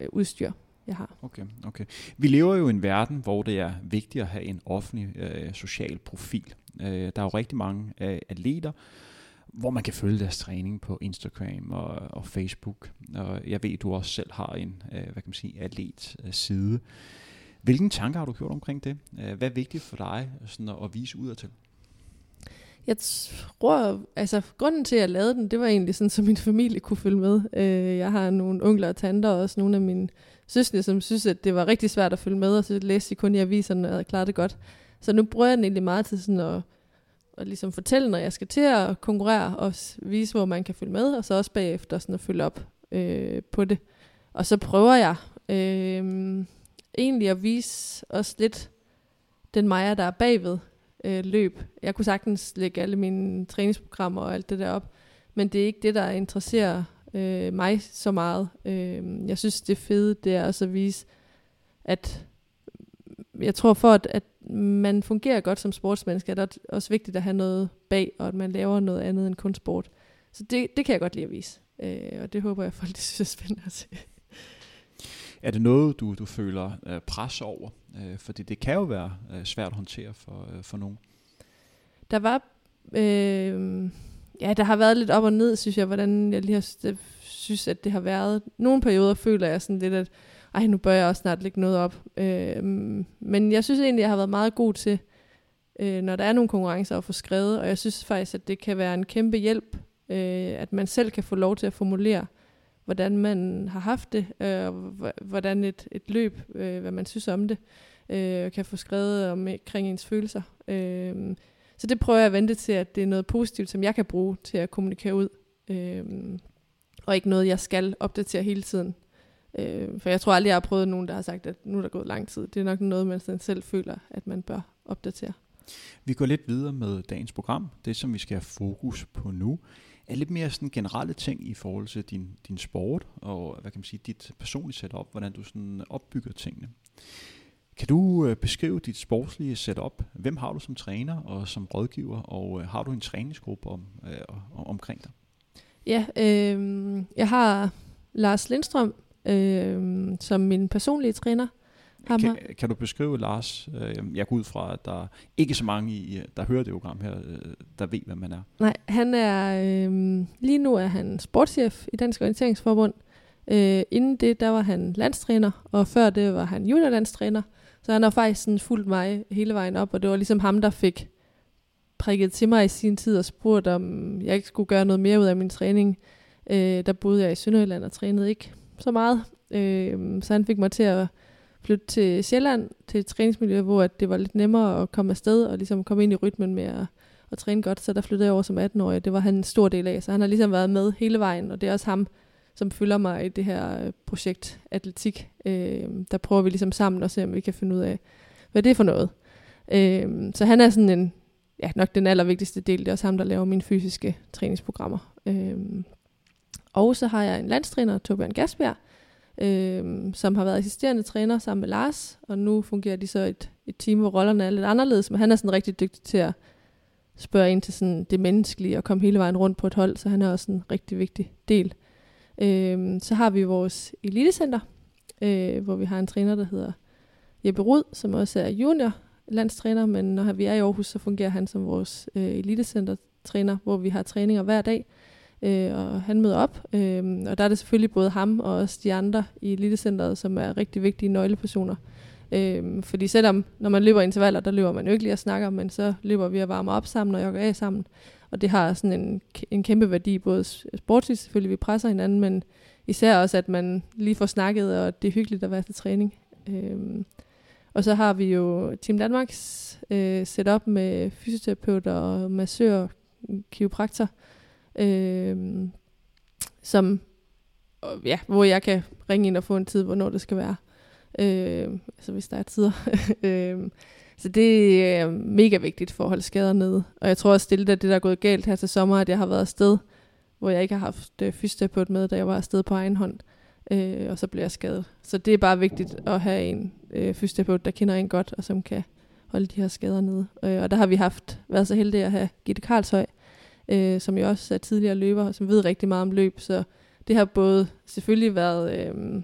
Øh, udstyr, jeg har. Okay, okay. Vi lever jo i en verden, hvor det er vigtigt at have en offentlig øh, social profil. Øh, der er jo rigtig mange øh, atleter, hvor man kan følge deres træning på Instagram og, og Facebook. Og jeg ved, du også selv har en, øh, hvad kan man sige, atlet øh, side. Hvilken tanker har du gjort omkring det? Øh, hvad er vigtigt for dig sådan at, at vise udad til? Jeg tror, altså grunden til, at jeg lavede den, det var egentlig sådan, så min familie kunne følge med. Øh, jeg har nogle onkler og tanter, og også nogle af mine søskende, som synes, at det var rigtig svært at følge med, og så læste de kun i aviserne, og klarede det godt. Så nu bruger jeg den egentlig meget til sådan at, at ligesom fortælle, når jeg skal til at konkurrere, og vise, hvor man kan følge med, og så også bagefter sådan at følge op øh, på det. Og så prøver jeg øh, egentlig at vise os lidt den Maja, der er bagved øh, løb. Jeg kunne sagtens lægge alle mine træningsprogrammer og alt det der op, men det er ikke det, der interesserer øh, mig så meget. Øh, jeg synes, det fede, det er også at vise, at jeg tror for, at, at man fungerer godt som sportsmenneske, er det også vigtigt at have noget bag, og at man laver noget andet end kun sport. Så det, det kan jeg godt lide at vise, øh, og det håber jeg, folk de synes er spændende at se. Er det noget, du, du føler øh, pres over? Øh, fordi det kan jo være øh, svært at håndtere for, øh, for nogen. Der var... Øh, ja, der har været lidt op og ned, synes jeg, hvordan jeg lige har synes, at det har været. Nogle perioder føler jeg sådan lidt, at ej, nu bør jeg også snart lægge noget op. Øh, men jeg synes egentlig, jeg har været meget god til, øh, når der er nogle konkurrencer, at få skrevet, og jeg synes faktisk, at det kan være en kæmpe hjælp, øh, at man selv kan få lov til at formulere, hvordan man har haft det, øh, hvordan et, et løb, øh, hvad man synes om det, øh, kan få skrevet omkring ens følelser. Øh, så det prøver jeg at vente til, at det er noget positivt, som jeg kan bruge til at kommunikere ud, øh, og ikke noget, jeg skal opdatere hele tiden. Øh, for jeg tror aldrig, jeg har prøvet nogen, der har sagt, at nu er der gået lang tid. Det er nok noget, man selv føler, at man bør opdatere. Vi går lidt videre med dagens program. Det, som vi skal have fokus på nu, er lidt mere sådan generelle ting i forhold til din, din sport, og hvad kan man sige, dit personlige setup, hvordan du sådan opbygger tingene. Kan du øh, beskrive dit sportslige setup? Hvem har du som træner og som rådgiver, og øh, har du en træningsgruppe om, øh, omkring dig? Ja, øh, jeg har Lars Lindstrøm, øh, som min personlige træner. Kan, kan du beskrive Lars? Øh, jeg går ud fra, at der er ikke så mange, i, der hører det program her, øh, der ved, hvem man er. Nej, han er, øh, lige nu er han sportschef i Dansk Orienteringsforbund. Øh, inden det, der var han landstræner, og før det var han juniorlandstræner. Så han har faktisk sådan fulgt mig hele vejen op, og det var ligesom ham, der fik prikket til mig i sin tid og spurgt, om jeg ikke skulle gøre noget mere ud af min træning. Øh, der boede jeg i Sønderjylland og trænede ikke så meget. Øh, så han fik mig til at flytte til Sjælland, til et træningsmiljø, hvor det var lidt nemmere at komme afsted og ligesom komme ind i rytmen med at, at træne godt. Så der flyttede jeg over som 18-årig. Det var han en stor del af. Så han har ligesom været med hele vejen, og det er også ham, som følger mig i det her øh, projekt atletik. Øh, der prøver vi ligesom sammen at se, om vi kan finde ud af, hvad det er for noget. Øh, så han er sådan en, ja, nok den allervigtigste del. Det er også ham, der laver mine fysiske træningsprogrammer. Øh, og så har jeg en landstræner, Torbjørn Gasbjerg, øh, som har været assisterende træner sammen med Lars, og nu fungerer de så et, et team, hvor rollerne er lidt anderledes, men han er sådan rigtig dygtig til at spørge ind til sådan det menneskelige og komme hele vejen rundt på et hold, så han er også en rigtig vigtig del. Øh, så har vi vores elitecenter, øh, hvor vi har en træner, der hedder Jeppe Rud, som også er junior landstræner, men når vi er i Aarhus, så fungerer han som vores øh, elitecenter-træner, hvor vi har træninger hver dag, øh, og han møder op. Øh, og der er det selvfølgelig både ham og også de andre i Elitecenteret, som er rigtig vigtige nøglepersoner. Øh, fordi selvom, når man løber intervaller, der løber man jo ikke lige og snakker, men så løber vi og varmer op sammen og jogger af sammen. Og det har sådan en, en kæmpe værdi, både sportsligt selvfølgelig, vi presser hinanden, men især også, at man lige får snakket, og det er hyggeligt at være til træning. Øh, og så har vi jo Team Danmarks øh, setup med fysioterapeuter og massør, kiropraktor, øh, Øhm, som, ja, hvor jeg kan ringe ind og få en tid, hvornår det skal være. Øh, altså hvis der er tider. øh, så det er mega vigtigt for at holde skader nede. Og jeg tror også, det er det, der er gået galt her til sommer, at jeg har været afsted, hvor jeg ikke har haft øh, fysioterapeut med, da jeg var afsted på egen hånd. Øh, og så blev jeg skadet. Så det er bare vigtigt at have en øh, fysioterapeut, der kender en godt, og som kan holde de her skader nede. Øh, og der har vi haft været så heldige at have Gitte Karlshøj, øh, som jo også er tidligere løber, som ved rigtig meget om løb. Så det har både selvfølgelig været, øh,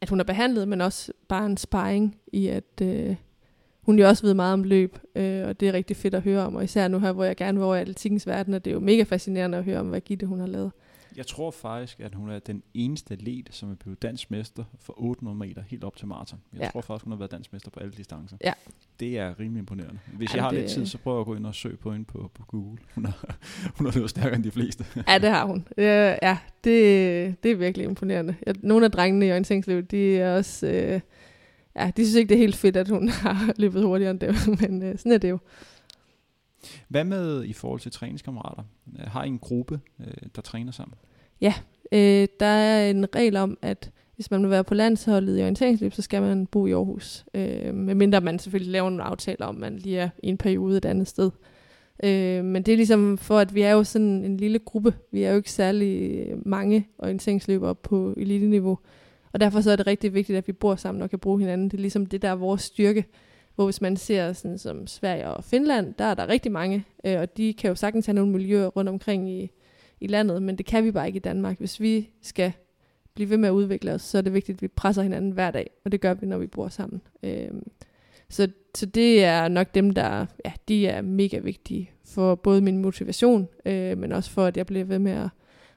at hun er behandlet, men også bare en sparring i, at øh, hun jo også ved meget om løb, øh, og det er rigtig fedt at høre om. Og især nu her, hvor jeg gerne vil over i atletikkens verden, og det er jo mega fascinerende at høre om, hvad Gitte hun har lavet. Jeg tror faktisk, at hun er den eneste atlet, som er blevet dansk mester for 800 meter helt op til maraton. Jeg ja. tror faktisk, hun har været dansk mester på alle distancer. Ja. Det er rimelig imponerende. Hvis ja, jeg har det... lidt tid, så prøver jeg at gå ind og søge på hende på, på Google. Hun har, hun har løbet stærkere end de fleste. ja, det har hun. Ja, det, det er virkelig imponerende. Nogle af drengene i orienteringsløb, de er også... Øh, ja, de synes ikke, det er helt fedt, at hun har løbet hurtigere end det, men øh, sådan er det jo. Hvad med i forhold til træningskammerater? Har I en gruppe, øh, der træner sammen? Ja, øh, der er en regel om, at hvis man vil være på landsholdet i orienteringsløb, så skal man bo i Aarhus. Øh, medmindre man selvfølgelig laver nogle aftaler om, man lige er i en periode et andet sted. Øh, men det er ligesom for, at vi er jo sådan en lille gruppe. Vi er jo ikke særlig øh, mange orienteringsløbere på elite-niveau. Og derfor så er det rigtig vigtigt, at vi bor sammen og kan bruge hinanden. Det er ligesom det, der er vores styrke. Hvor hvis man ser sådan som Sverige og Finland, der er der rigtig mange, øh, og de kan jo sagtens have nogle miljøer rundt omkring i, i landet, men det kan vi bare ikke i Danmark. Hvis vi skal blive ved med at udvikle os, så er det vigtigt, at vi presser hinanden hver dag, og det gør vi, når vi bor sammen. Øh, så, så det er nok dem, der ja, de er mega vigtige for både min motivation, øh, men også for, at jeg bliver ved med at,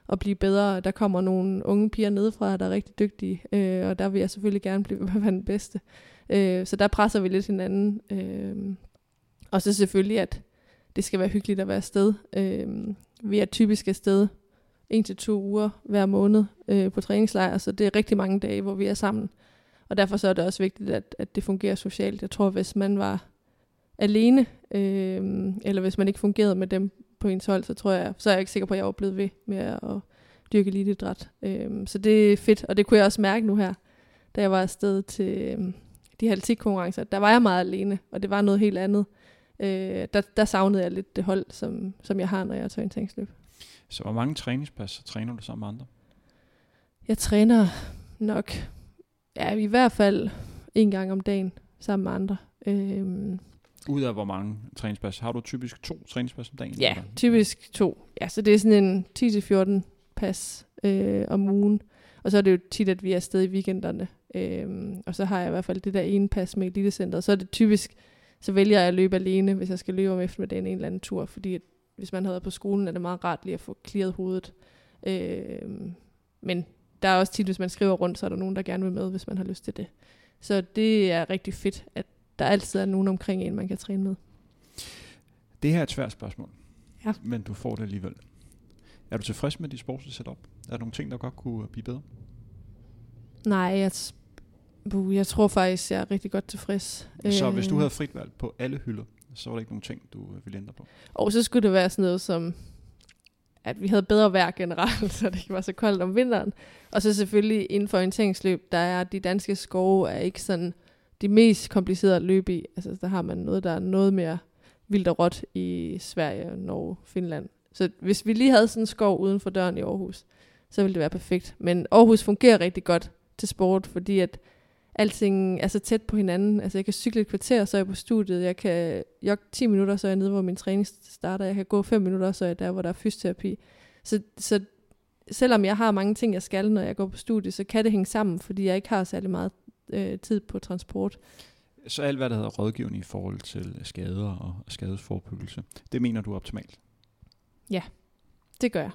at blive bedre. Der kommer nogle unge piger nedefra, der er rigtig dygtige, øh, og der vil jeg selvfølgelig gerne blive ved med at være den bedste. Øh, så der presser vi lidt hinanden. Øh, og så selvfølgelig, at det skal være hyggeligt at være afsted. Øh, vi er typisk afsted en til to uger hver måned øh, på træningslejr, så det er rigtig mange dage, hvor vi er sammen. Og derfor så er det også vigtigt, at, at det fungerer socialt. Jeg tror, hvis man var alene, øh, eller hvis man ikke fungerede med dem på ens hold, så tror jeg, så er jeg ikke sikker på, at jeg var blevet ved med at dyrke idræt. Øh, så det er fedt, og det kunne jeg også mærke nu her, da jeg var afsted til øh, de atletikkonkurrencer. Der var jeg meget alene, og det var noget helt andet. Øh, der, der savnede jeg lidt det hold, som, som jeg har, når jeg tager orienteringsløb. Så hvor mange træningspas træner du sammen med andre? Jeg træner nok, ja i hvert fald en gang om dagen sammen med andre. Øhm, ud af hvor mange træningspas? Har du typisk to træningspas om dagen? Ja, typisk to. Ja, så det er sådan en 10-14 pas øh, om ugen. Og så er det jo tit, at vi er afsted i weekenderne. Øhm, og så har jeg i hvert fald det der ene pas med elitecenteret. Så er det typisk, så vælger jeg at løbe alene, hvis jeg skal løbe om eftermiddagen en eller anden tur. Fordi hvis man har været på skolen, er det meget rart lige at få clearet hovedet. Øhm, men der er også tit, hvis man skriver rundt, så er der nogen, der gerne vil med, hvis man har lyst til det. Så det er rigtig fedt, at der altid er nogen omkring en, man kan træne med. Det her er et svært spørgsmål, ja. men du får det alligevel. Er du tilfreds med dit sportslige setup? Er der nogle ting, der godt kunne blive bedre? Nej, jeg, jeg tror faktisk, jeg er rigtig godt tilfreds. Så hvis du øh. havde frit valg på alle hylder, så var der ikke nogen ting, du ville ændre på? Og så skulle det være sådan noget som, at vi havde bedre vejr generelt, så det ikke var så koldt om vinteren. Og så selvfølgelig inden for orienteringsløb, der er de danske skove er ikke sådan de mest komplicerede at løbe i. Altså der har man noget, der er noget mere vildt og råt i Sverige, Norge, Finland. Så hvis vi lige havde sådan en skov uden for døren i Aarhus, så ville det være perfekt. Men Aarhus fungerer rigtig godt til sport, fordi at alting er så tæt på hinanden. Altså jeg kan cykle et kvarter, så er jeg på studiet. Jeg kan jogge 10 minutter, så er jeg nede, hvor min træning starter. Jeg kan gå 5 minutter, så er jeg der, hvor der er fysioterapi. Så, så selvom jeg har mange ting, jeg skal, når jeg går på studiet, så kan det hænge sammen, fordi jeg ikke har særlig meget øh, tid på transport. Så alt, hvad der hedder rådgivning i forhold til skader og skadesforbyggelse, det mener du er optimalt? Ja, det gør jeg.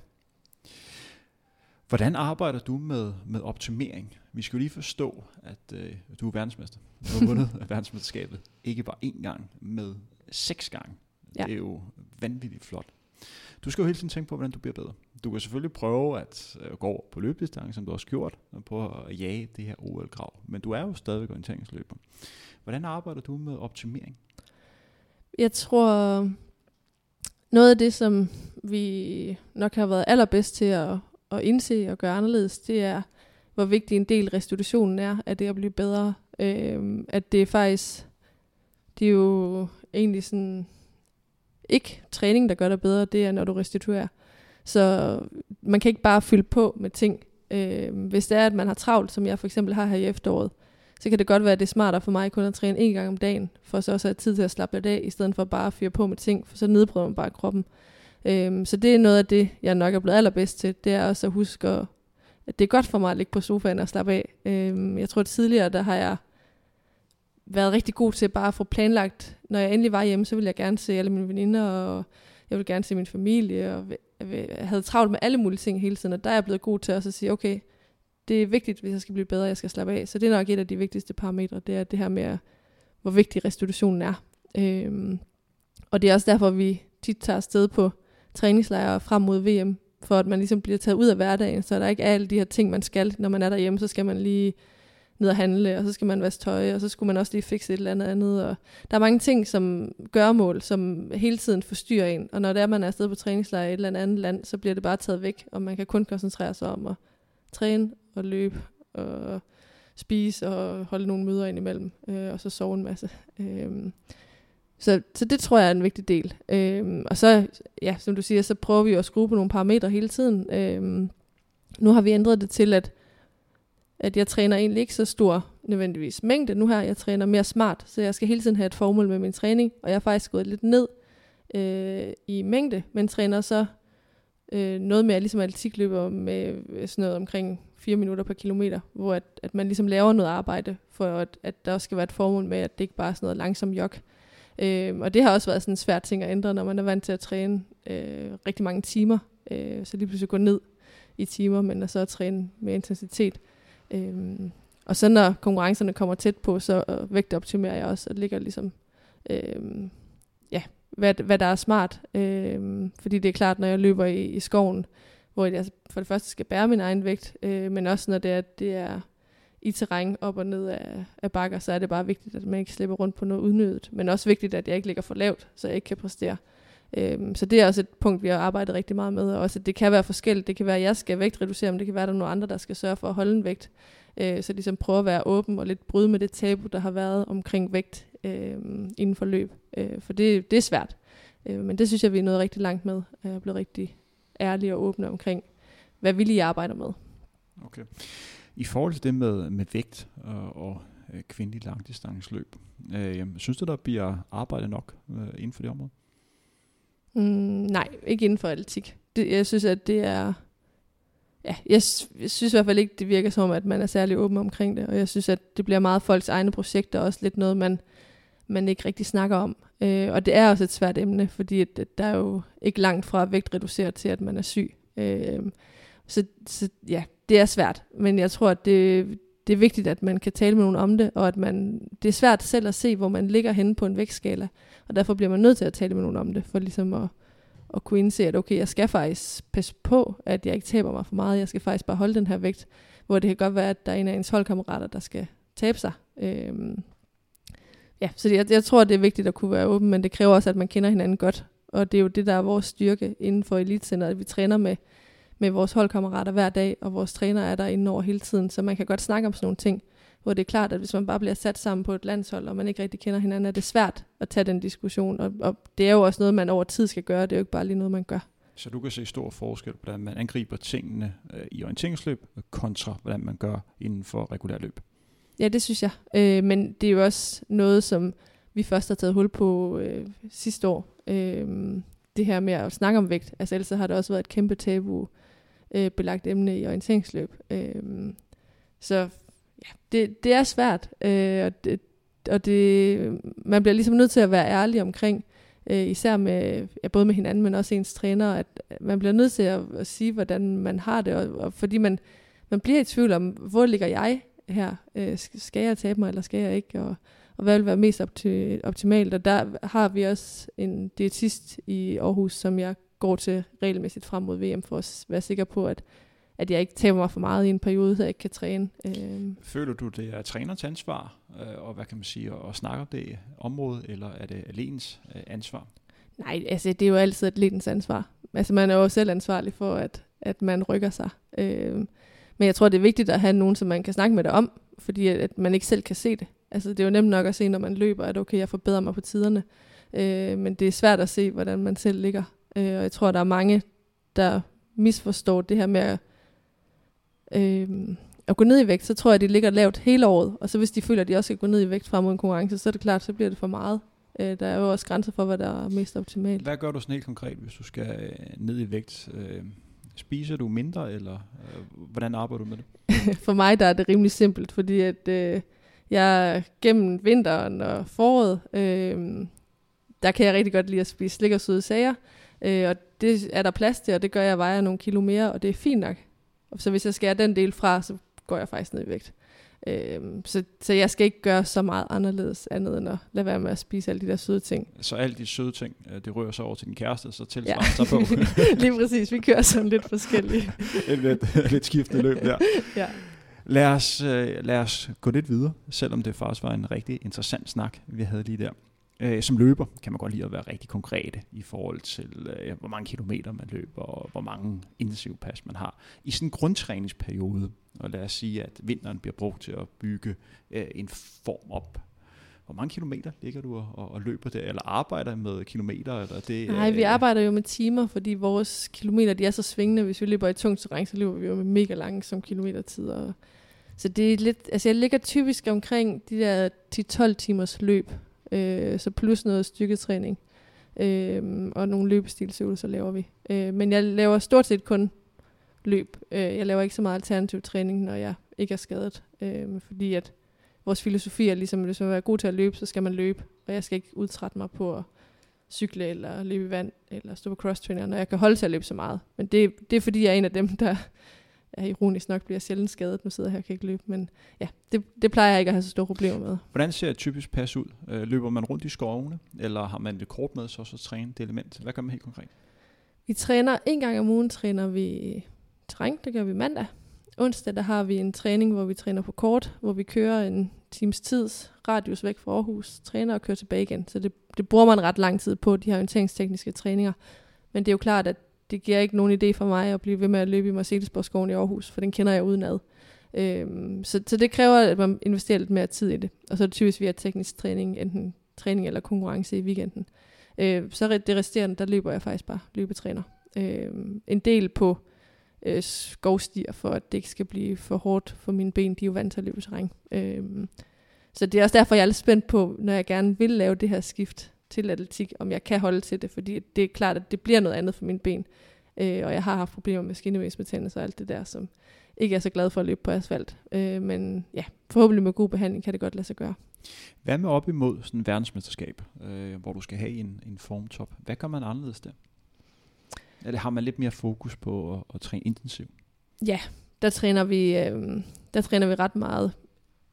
Hvordan arbejder du med, med optimering? Vi skal jo lige forstå, at øh, du er verdensmester. Du har vundet verdensmesterskabet ikke bare én gang, med seks gange. Ja. Det er jo vanvittigt flot. Du skal jo hele tiden tænke på, hvordan du bliver bedre. Du kan selvfølgelig prøve at øh, gå over på løbedistance, som du også gjort, og prøve at jage det her OL-krav. Men du er jo stadig orienteringsløber. Hvordan arbejder du med optimering? Jeg tror, noget af det, som vi nok har været allerbedst til at, at indse og gøre anderledes, det er, hvor vigtig en del restitutionen er af det at blive bedre. Øh, at det er faktisk, det er jo egentlig sådan, ikke træning, der gør dig bedre, det er, når du restituerer. Så man kan ikke bare fylde på med ting. Øh, hvis det er, at man har travlt, som jeg for eksempel har her i efteråret, så kan det godt være, at det er smartere for mig kun at træne en gang om dagen, for så også at have tid til at slappe lidt af, i stedet for bare at fyre på med ting, for så nedbryder man bare kroppen. Øhm, så det er noget af det, jeg nok er blevet allerbedst til, det er også at huske, at, at det er godt for mig at ligge på sofaen og slappe af. Øhm, jeg tror, at tidligere, der har jeg været rigtig god til bare at få planlagt, når jeg endelig var hjemme, så ville jeg gerne se alle mine veninder, og jeg ville gerne se min familie, og jeg havde travlt med alle mulige ting hele tiden, og der er jeg blevet god til også at sige, okay, det er vigtigt, hvis jeg skal blive bedre, jeg skal slappe af. Så det er nok et af de vigtigste parametre, det er det her med, hvor vigtig restitutionen er. Øhm, og det er også derfor, vi tit tager afsted på træningslejre frem mod VM, for at man ligesom bliver taget ud af hverdagen, så der ikke er alle de her ting, man skal. Når man er derhjemme, så skal man lige ned og handle, og så skal man vaske tøj, og så skulle man også lige fikse et eller andet andet. Og der er mange ting, som gør mål, som hele tiden forstyrrer en. Og når det er, man er afsted på træningslejr i et eller andet land, så bliver det bare taget væk, og man kan kun koncentrere sig om at træne og løbe og spise og holde nogle møder ind imellem, øh, og så sove en masse. Øh, så, så det tror jeg er en vigtig del. Øh, og så, ja, som du siger, så prøver vi at skrue på nogle parametre hele tiden. Øh, nu har vi ændret det til, at at jeg træner egentlig ikke så stor nødvendigvis mængde nu her. Jeg træner mere smart, så jeg skal hele tiden have et formål med min træning. Og jeg er faktisk gået lidt ned øh, i mængde, men træner så øh, noget mere ligesom atletikløber med øh, sådan noget omkring 4 minutter per kilometer, hvor at, at man ligesom laver noget arbejde, for at, at der også skal være et formål med, at det ikke bare er sådan noget langsom jog. Øh, og det har også været sådan en svær ting at ændre, når man er vant til at træne øh, rigtig mange timer, øh, så lige pludselig gå ned i timer, men så at træne med intensitet. Øh, og så når konkurrencerne kommer tæt på, så vægtoptimerer jeg også, og ligger ligesom, øh, ja, hvad, hvad der er smart. Øh, fordi det er klart, når jeg løber i, i skoven, hvor jeg altså for det første skal bære min egen vægt, øh, men også når det er, det er i terræn op og ned af, af bakker, så er det bare vigtigt, at man ikke slipper rundt på noget udnyttet. Men også vigtigt, at jeg ikke ligger for lavt, så jeg ikke kan præstere. Øhm, så det er også et punkt, vi har arbejdet rigtig meget med, og også at det kan være forskelligt. Det kan være, at jeg skal vægtreducere, men det kan være, at der er nogle andre, der skal sørge for at holde en vægt. Øh, så ligesom prøve at være åben og lidt bryde med det tabu, der har været omkring vægt øh, inden for løb. Øh, for det, det er svært. Øh, men det synes jeg, vi er nået rigtig langt med. Jeg er blevet rigtig ærlige og åbne omkring, hvad vi lige arbejder med. Okay. I forhold til det med, med vægt og, og øh, kvindelig langdistanceløb, øh, synes du, der bliver arbejdet nok øh, inden for det område? Mm, nej, ikke inden for atletik. Det, jeg synes, at det er... Ja, jeg, jeg synes i hvert fald ikke, det virker som, at man er særlig åben omkring det, og jeg synes, at det bliver meget folks egne projekter, og også lidt noget, man, man ikke rigtig snakker om. Øh, og det er også et svært emne, fordi at, at der er jo ikke langt fra vægt reduceret til, at man er syg. Øh, så, så ja, det er svært, men jeg tror, at det, det er vigtigt, at man kan tale med nogen om det, og at man, det er svært selv at se, hvor man ligger henne på en vægtskala. Og derfor bliver man nødt til at tale med nogen om det, for ligesom at, at kunne indse, at okay, jeg skal faktisk passe på, at jeg ikke taber mig for meget. Jeg skal faktisk bare holde den her vægt, hvor det kan godt være, at der er en af ens holdkammerater, der skal tabe sig. Øhm, ja, så jeg, jeg tror, det er vigtigt at kunne være åben, men det kræver også, at man kender hinanden godt. Og det er jo det, der er vores styrke inden for elitecenter, at vi træner med, med vores holdkammerater hver dag, og vores træner er der inde over hele tiden, så man kan godt snakke om sådan nogle ting hvor det er klart, at hvis man bare bliver sat sammen på et landshold, og man ikke rigtig kender hinanden, er det svært at tage den diskussion. Og, og det er jo også noget, man over tid skal gøre. Det er jo ikke bare lige noget, man gør. Så du kan se stor forskel på, hvordan man angriber tingene øh, i orienteringsløb, kontra hvordan man gør inden for regulær løb. Ja, det synes jeg. Øh, men det er jo også noget, som vi først har taget hul på øh, sidste år. Øh, det her med at snakke om vægt. Altså ellers har det også været et kæmpe tabu øh, belagt emne i orienteringsløb. Øh, så ja, det, det er svært, øh, og, det, og det, man bliver ligesom nødt til at være ærlig omkring, øh, især med, ja, både med hinanden, men også ens træner, at man bliver nødt til at, at sige, hvordan man har det, og, og fordi man, man bliver i tvivl om, hvor ligger jeg her? Øh, skal jeg tabe mig, eller skal jeg ikke? Og, og hvad vil være mest opti- optimalt? Og der har vi også en diætist i Aarhus, som jeg går til regelmæssigt frem mod VM, for at være sikker på, at at jeg ikke taber mig for meget i en periode, så jeg ikke kan træne. Øh. Føler du, det er trænerens ansvar, øh, og hvad kan man sige, at snakke om det område, eller er det alens øh, ansvar? Nej, altså det er jo altid atletens ansvar. Altså man er jo selv ansvarlig for, at, at man rykker sig. Øh, men jeg tror, det er vigtigt at have nogen, som man kan snakke med det om, fordi at, at man ikke selv kan se det. Altså det er jo nemt nok at se, når man løber, at okay, jeg forbedrer mig på tiderne. Øh, men det er svært at se, hvordan man selv ligger. Øh, og jeg tror, der er mange, der misforstår det her med at øh, at gå ned i vægt, så tror jeg, at de ligger lavt hele året. Og så hvis de føler, at de også skal gå ned i vægt frem mod en konkurrence, så er det klart, så bliver det for meget. Øh, der er jo også grænser for, hvad der er mest optimalt. Hvad gør du sådan helt konkret, hvis du skal øh, ned i vægt? Øh, spiser du mindre, eller øh, hvordan arbejder du med det? for mig der er det rimelig simpelt, fordi at øh, jeg gennem vinteren og foråret, øh, der kan jeg rigtig godt lide at spise slik og søde sager. Øh, og det er der plads til, og det gør jeg vejer nogle kilo mere, og det er fint nok. Så hvis jeg skærer den del fra, så går jeg faktisk ned i vægt. Øhm, så, så jeg skal ikke gøre så meget anderledes andet end at lade være med at spise alle de der søde ting. Så alle de søde ting, øh, det rører så over til din kæreste, så tilsvarer ja. sig på. Lige præcis, vi kører sådan lidt forskellige. Et lidt, lidt skiftende løb der. ja. Lad os, øh, lad os gå lidt videre, selvom det faktisk var en rigtig interessant snak, vi havde lige der. Øh, som løber kan man godt lide at være rigtig konkrete i forhold til, øh, hvor mange kilometer man løber, og hvor mange intensive pas man har. I sådan en grundtræningsperiode, og lad os sige, at vinteren bliver brugt til at bygge øh, en form op. Hvor mange kilometer ligger du og, og løber der, eller arbejder med kilometer? Eller det, Nej, vi arbejder jo med timer, fordi vores kilometer de er så svingende. Hvis vi løber i tungt terræn, så løber vi jo med mega lange som kilometertider. Så det er lidt, altså jeg ligger typisk omkring de der 10-12 timers løb, øh, så plus noget styrketræning. Øh, og nogle løbestilsøvelser laver vi. Øh, men jeg laver stort set kun løb. Øh, jeg laver ikke så meget alternativ træning, når jeg ikke er skadet. Øh, fordi at vores filosofi er ligesom, at hvis man er god til at løbe, så skal man løbe. Og jeg skal ikke udtrætte mig på at cykle eller løbe i vand eller stå på cross-trainer, når jeg kan holde til at løbe så meget. Men det, det er fordi, jeg er en af dem, der ja, ironisk nok bliver sjældent skadet. Nu sidder jeg her og kan ikke løbe, men ja, det, det plejer jeg ikke at have så store problemer med. Hvordan ser et typisk pas ud? Øh, løber man rundt i skovene, eller har man det kort med så så træne det element? Hvad gør man helt konkret? Vi træner en gang om ugen, træner vi terræn, det gør vi mandag. Onsdag der har vi en træning, hvor vi træner på kort, hvor vi kører en times tids radius væk fra Aarhus, træner og kører tilbage igen. Så det, det bruger man ret lang tid på, de her orienteringstekniske træninger. Men det er jo klart, at det giver ikke nogen idé for mig at blive ved med at løbe i Mercedesborgskoven i Aarhus, for den kender jeg udenad. Øhm, så, så det kræver, at man investerer lidt mere tid i det. Og så er det typisk via teknisk træning, enten træning eller konkurrence i weekenden. Øh, så det resterende, der løber jeg faktisk bare løbetræner. Øh, en del på øh, skovstier, for at det ikke skal blive for hårdt for mine ben. De er jo vant til at løbe terræn. Øh, så det er også derfor, jeg er lidt spændt på, når jeg gerne vil lave det her skift til atletik, om jeg kan holde til det, fordi det er klart, at det bliver noget andet for mine ben. Øh, og jeg har haft problemer med skinnevægsbetændelse og alt det der, som ikke er så glad for at løbe på asfalt. Øh, men ja, forhåbentlig med god behandling kan det godt lade sig gøre. Hvad med op imod sådan en verdensmesterskab, øh, hvor du skal have en, en formtop? Hvad gør man anderledes der? Eller har man lidt mere fokus på at, at træne intensivt? Ja, der træner vi, øh, der træner vi ret meget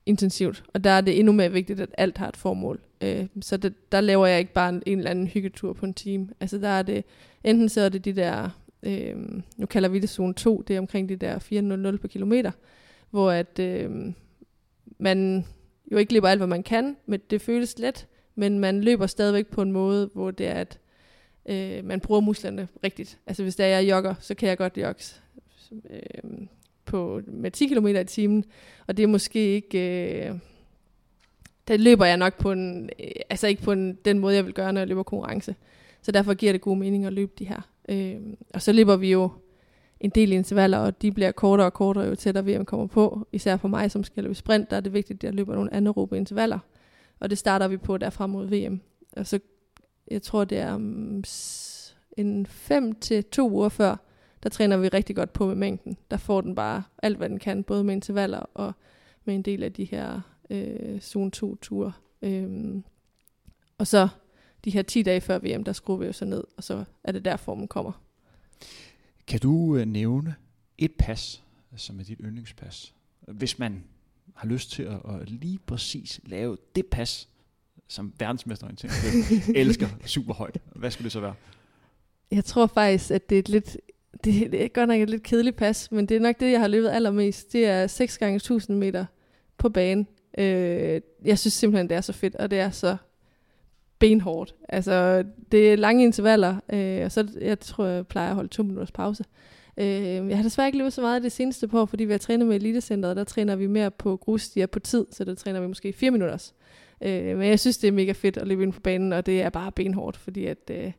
intensivt, og der er det endnu mere vigtigt, at alt har et formål. Øh, så det, der laver jeg ikke bare en, en eller anden hyggetur på en time. Altså der er det, enten så er det de der, øh, nu kalder vi det zone 2, det er omkring de der 400 på kilometer, hvor at øh, man jo ikke løber alt, hvad man kan, men det føles let, men man løber stadigvæk på en måde, hvor det er, at øh, man bruger musklerne rigtigt. Altså hvis der er jeg jogger, så kan jeg godt jogge øh, på, med 10 km i timen, og det er måske ikke... Øh, der løber jeg nok på en, øh, altså ikke på en, den måde, jeg vil gøre, når jeg løber konkurrence. Så derfor giver det god mening at løbe de her. Øh, og så løber vi jo en del intervaller, og de bliver kortere og kortere, jo tættere VM kommer på. Især for mig, som skal løbe sprint, der er det vigtigt, at jeg løber nogle anaerobe intervaller. Og det starter vi på derfra mod VM. Og så, jeg tror, det er um, en 5 til to uger før, der træner vi rigtig godt på med mængden. Der får den bare alt, hvad den kan, både med intervaller og med en del af de her øh, zone 2-ture. Øhm, og så de her 10 dage før VM, der skruer vi jo så ned, og så er det der formen kommer. Kan du øh, nævne et pas, som er dit yndlingspas, hvis man har lyst til at, at lige præcis lave det pas, som verdensmesterorientering elsker super højt. Hvad skulle det så være? Jeg tror faktisk, at det er et lidt det, det er godt nok et lidt kedeligt pas, men det er nok det, jeg har løbet allermest. Det er 6 gange 1000 meter på banen. Øh, jeg synes simpelthen, det er så fedt, og det er så benhårdt. Altså, det er lange intervaller, øh, og så jeg tror, jeg plejer at holde to minutters pause. Øh, jeg har desværre ikke løbet så meget det seneste på, fordi vi har trænet med Elitecenteret, der træner vi mere på grusstier på tid, så der træner vi måske 4 minutters. Øh, men jeg synes, det er mega fedt at løbe ind på banen, og det er bare benhårdt, fordi at, øh,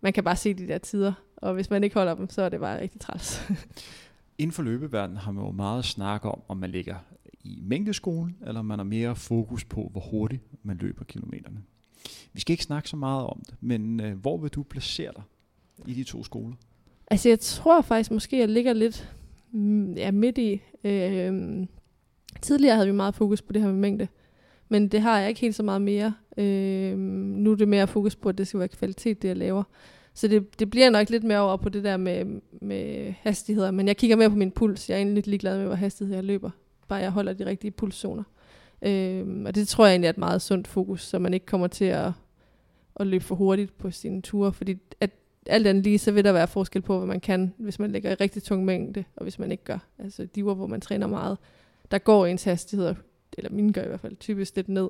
man kan bare se de der tider, og hvis man ikke holder dem, så er det bare rigtig træls. Inden for løbeverdenen har man jo meget snak om, om man ligger i mængdeskolen, eller man har mere fokus på, hvor hurtigt man løber kilometerne. Vi skal ikke snakke så meget om det, men øh, hvor vil du placere dig i de to skoler? Altså jeg tror faktisk måske, jeg ligger lidt mm, ja, midt i. Øh, tidligere havde vi meget fokus på det her med mængde, men det har jeg ikke helt så meget mere. Øh, nu er det mere fokus på, at det skal være kvalitet, det jeg laver. Så det, det bliver nok lidt mere over på det der med, med hastigheder. Men jeg kigger mere på min puls. Jeg er egentlig lidt ligeglad med, hvor hastighed jeg løber. Bare jeg holder de rigtige pulszoner. Øhm, og det tror jeg egentlig er et meget sundt fokus, så man ikke kommer til at, at løbe for hurtigt på sine ture. Fordi at alt andet lige, så vil der være forskel på, hvad man kan, hvis man lægger i rigtig tung mængde, og hvis man ikke gør. Altså de uger, hvor man træner meget, der går ens hastigheder, eller mine gør i hvert fald, typisk lidt ned.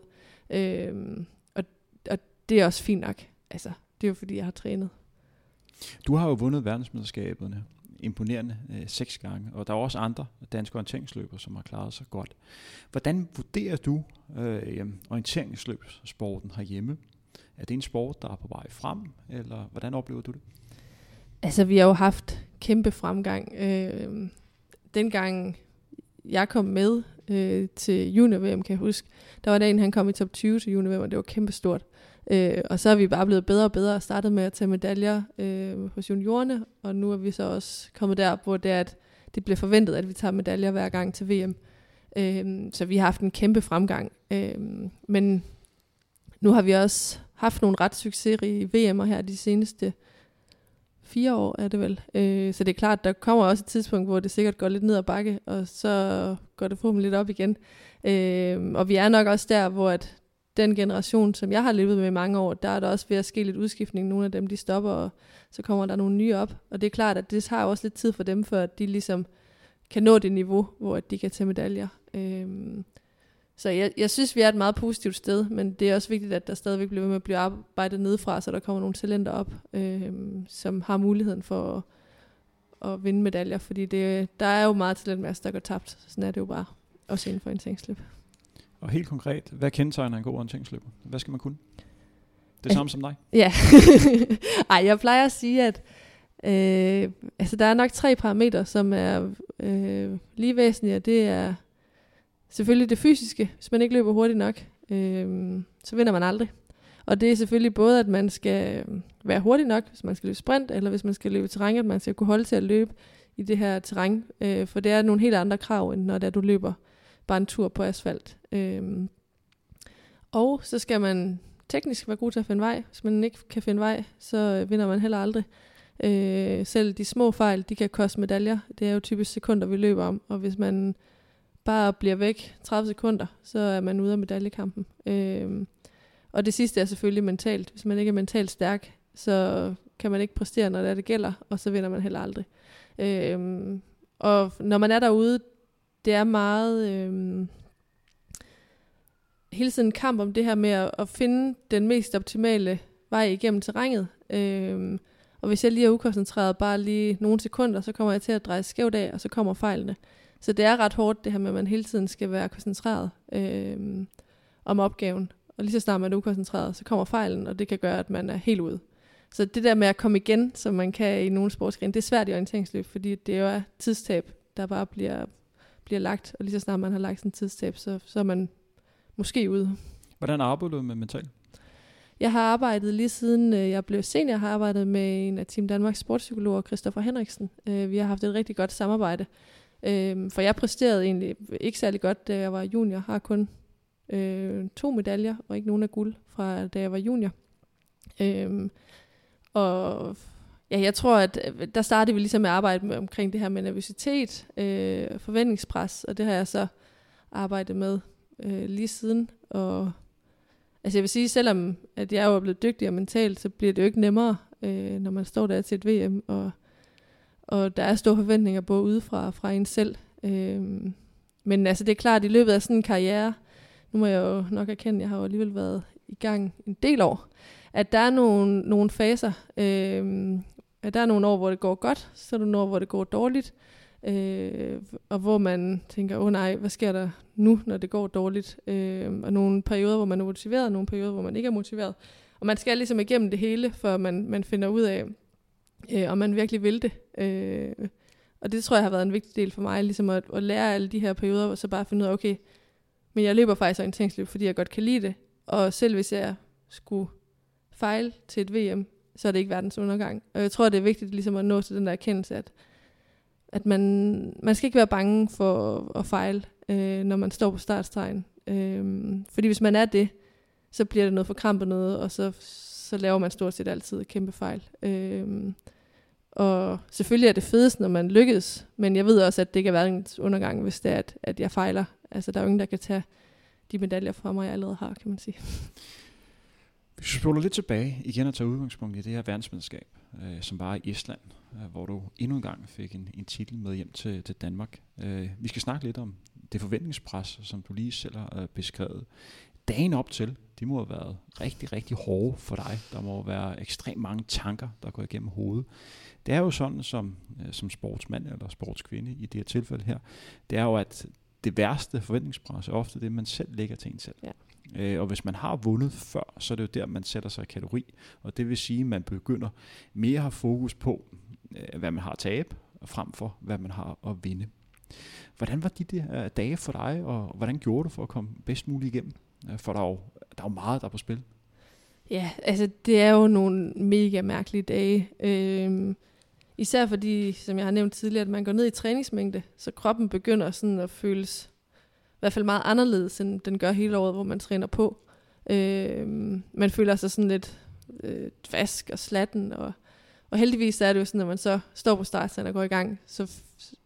Øhm, og, og det er også fint nok. Altså, det er jo fordi, jeg har trænet. Du har jo vundet verdensmesterskaberne imponerende øh, seks gange, og der er også andre danske orienteringsløbere, som har klaret sig godt. Hvordan vurderer du øh, orienteringsløbssporten herhjemme? Er det en sport, der er på vej frem, eller hvordan oplever du det? Altså, vi har jo haft kæmpe fremgang. Øh, dengang jeg kom med øh, til junior-VM, kan jeg huske, der var der en, han kom i top 20 til junior-VM, og det var kæmpe stort. Øh, og så er vi bare blevet bedre og bedre og startet med at tage medaljer øh, hos juniorerne, og nu er vi så også kommet der, hvor det er, at det bliver forventet, at vi tager medaljer hver gang til VM. Øh, så vi har haft en kæmpe fremgang. Øh, men nu har vi også haft nogle ret succesrige VM'er her de seneste fire år, er det vel. Øh, så det er klart, der kommer også et tidspunkt, hvor det sikkert går lidt ned ad bakke, og så går det forhåbentlig lidt op igen. Øh, og vi er nok også der, hvor at den generation, som jeg har levet med i mange år, der er der også ved at ske lidt udskiftning. Nogle af dem, de stopper, og så kommer der nogle nye op. Og det er klart, at det har også lidt tid for dem, før de ligesom kan nå det niveau, hvor de kan tage medaljer. Øhm, så jeg, jeg synes, vi er et meget positivt sted, men det er også vigtigt, at der stadigvæk bliver ved med at blive arbejdet nedefra, så der kommer nogle talenter op, øhm, som har muligheden for at, at vinde medaljer, fordi det, der er jo meget talentmasse, der går tabt. Sådan er det jo bare, også inden for en tænksløb. Og helt konkret, hvad kendetegner en god orienteringsløber? Hvad skal man kunne? Det samme som dig? Ja. Ej, jeg plejer at sige, at øh, altså, der er nok tre parametre, som er øh, lige væsentlige, det er selvfølgelig det fysiske. Hvis man ikke løber hurtigt nok, øh, så vinder man aldrig. Og det er selvfølgelig både, at man skal være hurtig nok, hvis man skal løbe sprint, eller hvis man skal løbe terræn, at man skal kunne holde til at løbe i det her terræn. Øh, for det er nogle helt andre krav, end når det er, du løber bare en tur på asfalt. Øhm, og så skal man teknisk være god til at finde vej. Hvis man ikke kan finde vej, så vinder man heller aldrig. Øh, selv de små fejl, de kan koste medaljer. Det er jo typisk sekunder, vi løber om. Og hvis man bare bliver væk 30 sekunder, så er man ude af medaljekampen. Øh, og det sidste er selvfølgelig mentalt. Hvis man ikke er mentalt stærk, så kan man ikke præstere, når det, er, det gælder, og så vinder man heller aldrig. Øh, og når man er derude, det er meget... Øh, hele tiden en kamp om det her med at, at finde den mest optimale vej igennem terrænet. Øh, og hvis jeg lige er ukoncentreret bare lige nogle sekunder, så kommer jeg til at dreje skævt af, og så kommer fejlene. Så det er ret hårdt, det her med, at man hele tiden skal være koncentreret øh, om opgaven. Og lige så snart man er ukoncentreret, så kommer fejlen, og det kan gøre, at man er helt ude. Så det der med at komme igen, som man kan i nogle sportsgrene, det er svært i orienteringsløb, fordi det jo er tidstab, der bare bliver bliver lagt, og lige så snart man har lagt sådan en tidstab, så, så er man måske ude. Hvordan arbejder du med mental? Jeg har arbejdet lige siden øh, jeg blev senior, har arbejdet med en af Team Danmarks sportspsykologer, Christoffer Henriksen. Øh, vi har haft et rigtig godt samarbejde, øh, for jeg præsterede egentlig ikke særlig godt, da jeg var junior. Har kun to medaljer, og ikke nogen af guld fra da jeg var junior. og Ja, jeg tror, at øh, der startede vi ligesom med at arbejde med, omkring det her med nervøsitet, øh, forventningspres, og det har jeg så arbejdet med øh, lige siden. Og altså jeg vil sige, selvom at jeg er blevet dygtigere mentalt, så bliver det jo ikke nemmere, øh, når man står der til et VM, og, og der er store forventninger både udefra fra en selv. Øh, men altså det er klart, at i løbet af sådan en karriere, nu må jeg jo nok erkende, at jeg har jo alligevel været i gang en del år, at der er nogle, nogle faser, øh, Øh, der er nogle år, hvor det går godt, så er der nogle år, hvor det går dårligt, øh, og hvor man tænker, åh oh, nej, hvad sker der nu, når det går dårligt? Øh, og nogle perioder, hvor man er motiveret, og nogle perioder, hvor man ikke er motiveret. Og man skal ligesom igennem det hele, for man, man finder ud af, øh, om man virkelig vil det. Øh, og det tror jeg har været en vigtig del for mig, ligesom at, at lære alle de her perioder, og så bare finde ud af, okay, men jeg løber faktisk orienteringsløb, fordi jeg godt kan lide det. Og selv hvis jeg skulle fejle til et VM, så er det ikke verdens undergang. Og jeg tror, det er vigtigt ligesom at nå til den der erkendelse, at, at man, man skal ikke være bange for at fejle, øh, når man står på startstregen. Øh, fordi hvis man er det, så bliver det noget forkrampet noget, og så, så laver man stort set altid kæmpe fejl. Øh, og selvfølgelig er det fedest, når man lykkes, men jeg ved også, at det kan være en undergang, hvis det er, at, at jeg fejler. Altså, der er jo ingen, der kan tage de medaljer fra mig, jeg allerede har, kan man sige. Hvis vi spoler lidt tilbage igen og tager udgangspunkt i det her verdensmesterskab, øh, som var i Estland, øh, hvor du endnu en gang fik en, en titel med hjem til, til Danmark. Øh, vi skal snakke lidt om det forventningspres, som du lige selv har øh, beskrevet, dagen op til, de må have været rigtig, rigtig hårde for dig. Der må være ekstremt mange tanker, der går igennem hovedet. Det er jo sådan, som, øh, som sportsmand eller sportskvinde i det her tilfælde her, det er jo, at det værste forventningspres er ofte det, man selv lægger til en selv. Ja. Øh, og hvis man har vundet før, så er det jo der, man sætter sig i kategori. Og det vil sige, at man begynder mere at have fokus på, øh, hvad man har at tabe, frem for, hvad man har at vinde. Hvordan var de der øh, dage for dig, og hvordan gjorde du for at komme bedst muligt igennem? Øh, for der er jo, der er jo meget, der er på spil. Ja, altså det er jo nogle mega mærkelige dage. Øhm, især fordi, som jeg har nævnt tidligere, at man går ned i træningsmængde, så kroppen begynder sådan at føles hvert fald meget anderledes, end den gør hele året, hvor man træner på. Øh, man føler sig sådan lidt øh, fask og slatten, og, og heldigvis er det jo sådan, at man så står på startsen og går i gang, så,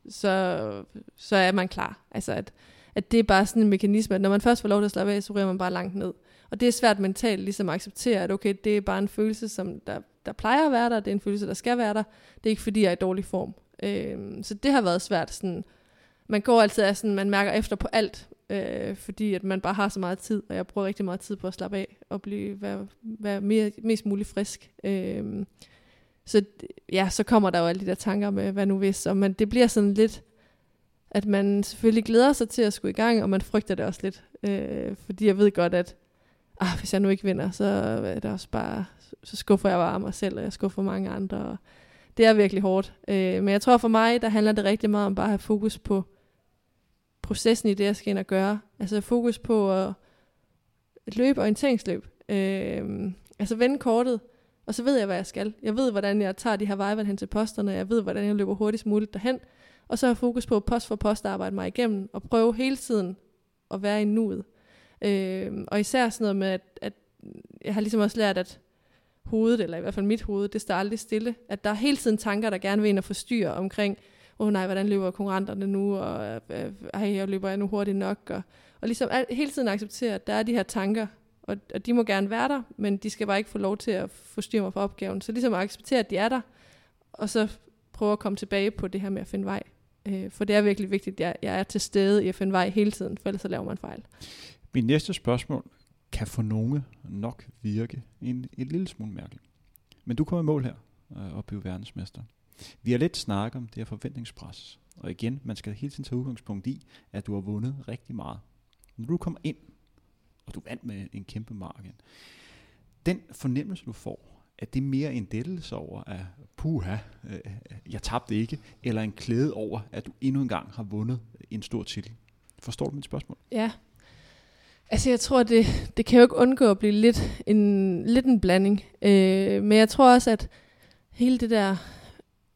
så, så er man klar. Altså at, at det er bare sådan en mekanisme, at når man først får lov til at slappe af, så ryger man bare langt ned. Og det er svært mentalt ligesom at acceptere, at okay, det er bare en følelse, som der, der plejer at være der, det er en følelse, der skal være der. Det er ikke fordi, jeg er i dårlig form. Øh, så det har været svært. Sådan, man går altid af sådan, man mærker efter på alt, øh, fordi at man bare har så meget tid, og jeg bruger rigtig meget tid på at slappe af og blive, være, være mere, mest muligt frisk. Øh, så ja, så kommer der jo alle de der tanker med, hvad nu hvis, og man, det bliver sådan lidt, at man selvfølgelig glæder sig til at skulle i gang, og man frygter det også lidt. Øh, fordi jeg ved godt, at ah, hvis jeg nu ikke vinder, så er det også bare, så skuffer jeg bare mig selv, og jeg skuffer mange andre. Og det er virkelig hårdt. Øh, men jeg tror for mig, der handler det rigtig meget om bare at have fokus på processen i det, jeg skal ind og gøre. Altså fokus på at løbe orienteringsløb. Øh, altså vende kortet, og så ved jeg, hvad jeg skal. Jeg ved, hvordan jeg tager de her veje hen til posterne. Jeg ved, hvordan jeg løber hurtigst muligt derhen. Og så har fokus på post for post at arbejde mig igennem, og prøve hele tiden at være i nuet. Øh, og især sådan noget med, at, at jeg har ligesom også lært, at hovedet, eller i hvert fald mit hoved, det står aldrig stille. At der er hele tiden tanker, der gerne vil ind og forstyrre omkring, åh oh, nej, hvordan løber konkurrenterne nu, og øh, øh, ej, jeg løber jeg nu hurtigt nok, og, og ligesom al, hele tiden acceptere, at der er de her tanker, og, og de må gerne være der, men de skal bare ikke få lov til at forstyrre mig for opgaven. Så ligesom at acceptere, at de er der, og så prøve at komme tilbage på det her med at finde vej. Øh, for det er virkelig vigtigt, at jeg, jeg er til stede i at finde vej hele tiden, for ellers så laver man fejl. Min næste spørgsmål kan for nogle nok virke en, en lille smule mærkeligt. Men du kommer i mål her øh, og blive verdensmester. Vi har lidt snakket om det her forventningspres. Og igen, man skal hele tiden tage udgangspunkt i, at du har vundet rigtig meget. Når du kommer ind, og du vandt med en kæmpe marken, den fornemmelse, du får, at det er mere en dættelse over, at puha, øh, jeg tabte ikke, eller en klæde over, at du endnu en gang har vundet en stor titel. Forstår du mit spørgsmål? Ja. Altså jeg tror, det, det kan jo ikke undgå at blive lidt en, lidt en blanding. Øh, men jeg tror også, at hele det der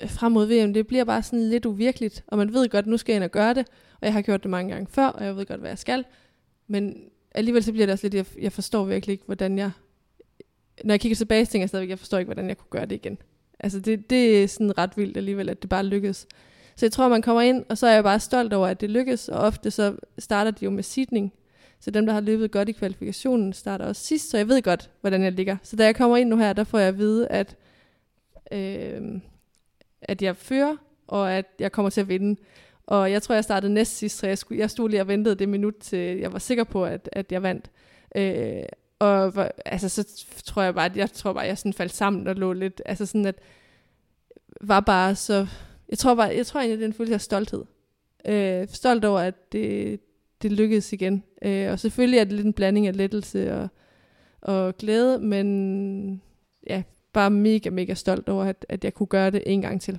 frem mod VM, det bliver bare sådan lidt uvirkeligt, og man ved godt, at nu skal jeg ind og gøre det, og jeg har gjort det mange gange før, og jeg ved godt, hvad jeg skal, men alligevel så bliver det også lidt, jeg, jeg forstår virkelig ikke, hvordan jeg, når jeg kigger tilbage, tænker jeg stadigvæk, jeg forstår ikke, hvordan jeg kunne gøre det igen. Altså det, det er sådan ret vildt alligevel, at det bare lykkedes. Så jeg tror, man kommer ind, og så er jeg bare stolt over, at det lykkes, og ofte så starter de jo med sidning, så dem, der har løbet godt i kvalifikationen, starter også sidst, så jeg ved godt, hvordan jeg ligger. Så da jeg kommer ind nu her, der får jeg at vide, at øh, at jeg fører, og at jeg kommer til at vinde. Og jeg tror, jeg startede næst sidst, så jeg, skulle, jeg stod lige og ventede det minut, til jeg var sikker på, at, at jeg vandt. Øh, og altså, så tror jeg bare, at jeg tror bare, at jeg sådan faldt sammen og lå lidt, altså sådan at, var bare så, jeg tror bare, jeg tror egentlig, det er en følelse af stolthed. Øh, stolt over, at det, det lykkedes igen. Øh, og selvfølgelig er det lidt en blanding af lettelse og, og glæde, men ja, bare mega, mega stolt over, at, at jeg kunne gøre det en gang til.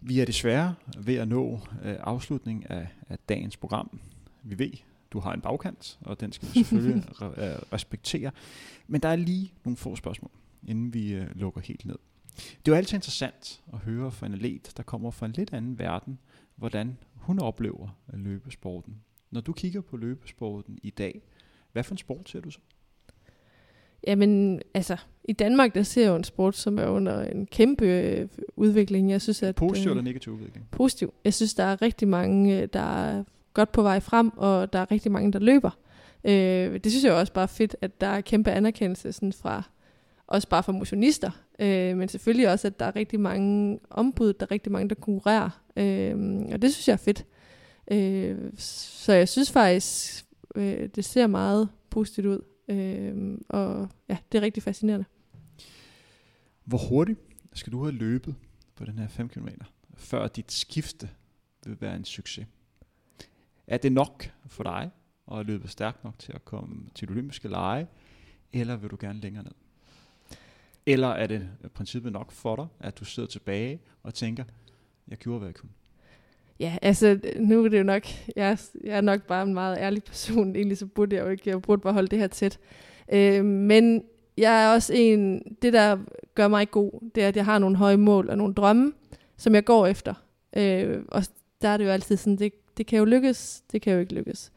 Vi er desværre ved at nå øh, afslutningen af, af dagens program. Vi ved, du har en bagkant, og den skal vi selvfølgelig re- øh, respektere. Men der er lige nogle få spørgsmål, inden vi øh, lukker helt ned. Det er jo altid interessant at høre fra en atlet, der kommer fra en lidt anden verden, hvordan hun oplever løbesporten. Når du kigger på løbesporten i dag, hvad for en sport ser du så? Jamen, altså, i Danmark, der ser jeg jo en sport, som er under en kæmpe øh, udvikling. Jeg synes, at, positiv eller negativ udvikling? Positiv. Jeg synes, der er rigtig mange, øh, der er godt på vej frem, og der er rigtig mange, der løber. Øh, det synes jeg også bare fedt, at der er kæmpe anerkendelse sådan fra, også bare for motionister, øh, men selvfølgelig også, at der er rigtig mange ombud, der er rigtig mange, der konkurrerer, øh, og det synes jeg er fedt. Øh, så jeg synes faktisk, øh, det ser meget positivt ud. Øh, og ja, det er rigtig fascinerende. Hvor hurtigt skal du have løbet på den her 5 km, før dit skifte vil være en succes? Er det nok for dig at løbe stærkt nok til at komme til det olympiske lege, eller vil du gerne længere ned? Eller er det princippet nok for dig, at du sidder tilbage og tænker, jeg gjorde, hvad jeg kunne? Ja, altså nu er det jo nok, jeg, er, jeg er nok bare en meget ærlig person, egentlig så burde jeg jo ikke, jeg burde bare holde det her tæt. Øh, men jeg er også en, det der gør mig god, det er, at jeg har nogle høje mål og nogle drømme, som jeg går efter. Øh, og der er det jo altid sådan, det, det kan jo lykkes, det kan jo ikke lykkes.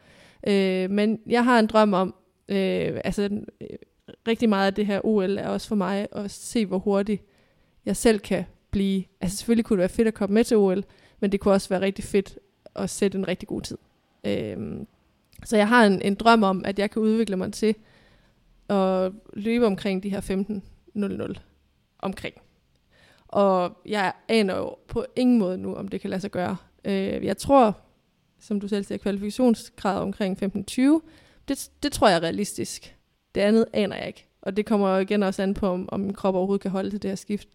Øh, men jeg har en drøm om, øh, altså rigtig meget af det her OL er også for mig at se, hvor hurtigt jeg selv kan blive. Altså selvfølgelig kunne det være fedt at komme med til OL, men det kunne også være rigtig fedt at sætte en rigtig god tid. Øhm, så jeg har en, en drøm om, at jeg kan udvikle mig til at løbe omkring de her 15.00 omkring. Og jeg aner jo på ingen måde nu, om det kan lade sig gøre. Øh, jeg tror, som du selv siger, kvalifikationsgrad omkring 15.20, det, det tror jeg er realistisk. Det andet aner jeg ikke. Og det kommer jo igen også an på, om, om min krop overhovedet kan holde til det her skift.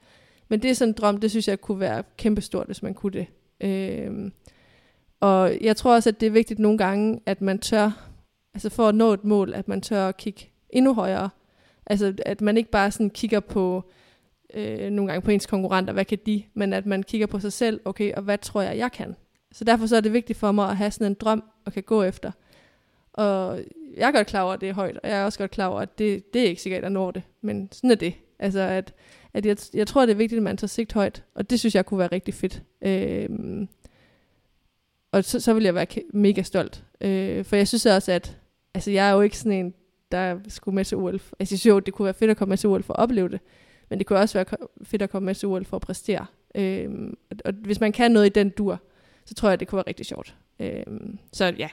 Men det er sådan en drøm, det synes jeg kunne være kæmpestort, hvis man kunne det. Øhm, og jeg tror også, at det er vigtigt nogle gange, at man tør, altså for at nå et mål, at man tør at kigge endnu højere. Altså at man ikke bare sådan kigger på, øh, nogle gange på ens konkurrenter, hvad kan de, men at man kigger på sig selv, okay, og hvad tror jeg, jeg kan? Så derfor så er det vigtigt for mig at have sådan en drøm og kan gå efter. Og jeg er godt klar over, at det er højt, og jeg er også godt klar over, at det, det er ikke sikkert, at jeg når det. Men sådan er det. Altså, at, at jeg, jeg tror, det er vigtigt, at man tager sigt højt, og det synes jeg kunne være rigtig fedt. Øh, og så, så vil jeg være mega stolt. Øh, for jeg synes også, at altså, jeg er jo ikke sådan en, der skulle med til OL. Altså, jeg synes jo, det kunne være fedt at komme med til OL for at opleve det, men det kunne også være fedt at komme med til OL for at præstere. Øh, og, og hvis man kan noget i den dur, så tror jeg, det kunne være rigtig sjovt. Øh, så ja,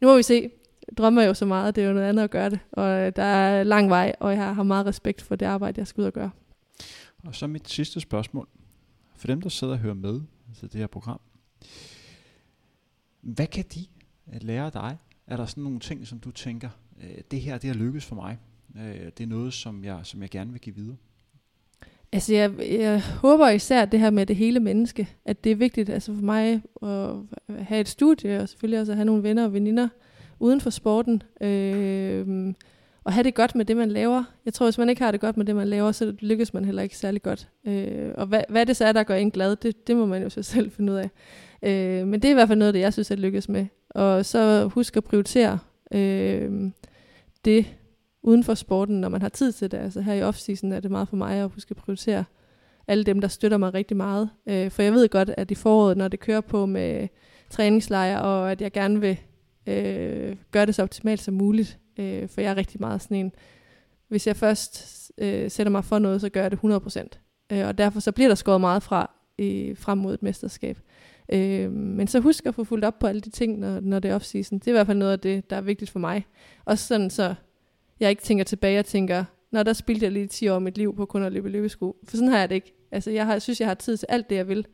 nu må vi se drømmer jo så meget, det er jo noget andet at gøre det. Og der er lang vej, og jeg har meget respekt for det arbejde, jeg skal ud og gøre. Og så mit sidste spørgsmål. For dem, der sidder og hører med til det her program. Hvad kan de lære dig? Er der sådan nogle ting, som du tænker, øh, det her det har lykkes for mig? Øh, det er noget, som jeg, som jeg gerne vil give videre? Altså jeg, jeg håber især det her med det hele menneske, at det er vigtigt altså for mig at have et studie, og selvfølgelig også at have nogle venner og veninder, uden for sporten. Øh, og have det godt med det, man laver. Jeg tror, hvis man ikke har det godt med det, man laver, så lykkes man heller ikke særlig godt. Øh, og hvad, hvad det så er, der gør en glad, det, det må man jo så selv finde ud af. Øh, men det er i hvert fald noget det, jeg synes, jeg lykkes med. Og så husk at prioritere øh, det uden for sporten, når man har tid til det. Altså her i off-season er det meget for mig at huske at prioritere alle dem, der støtter mig rigtig meget. Øh, for jeg ved godt, at i foråret, når det kører på med træningslejre, og at jeg gerne vil øh, gøre det så optimalt som muligt. Øh, for jeg er rigtig meget sådan en, hvis jeg først øh, sætter mig for noget, så gør jeg det 100%. Øh, og derfor så bliver der skåret meget fra øh, frem mod et mesterskab. Øh, men så husk at få fuldt op på alle de ting, når, når det er off-season. Det er i hvert fald noget af det, der er vigtigt for mig. Også sådan, så jeg ikke tænker tilbage og tænker, når der spildte jeg lige 10 år af mit liv på kun at løbe løbesko. For sådan har jeg det ikke. Altså, jeg har, synes, jeg har tid til alt det, jeg vil.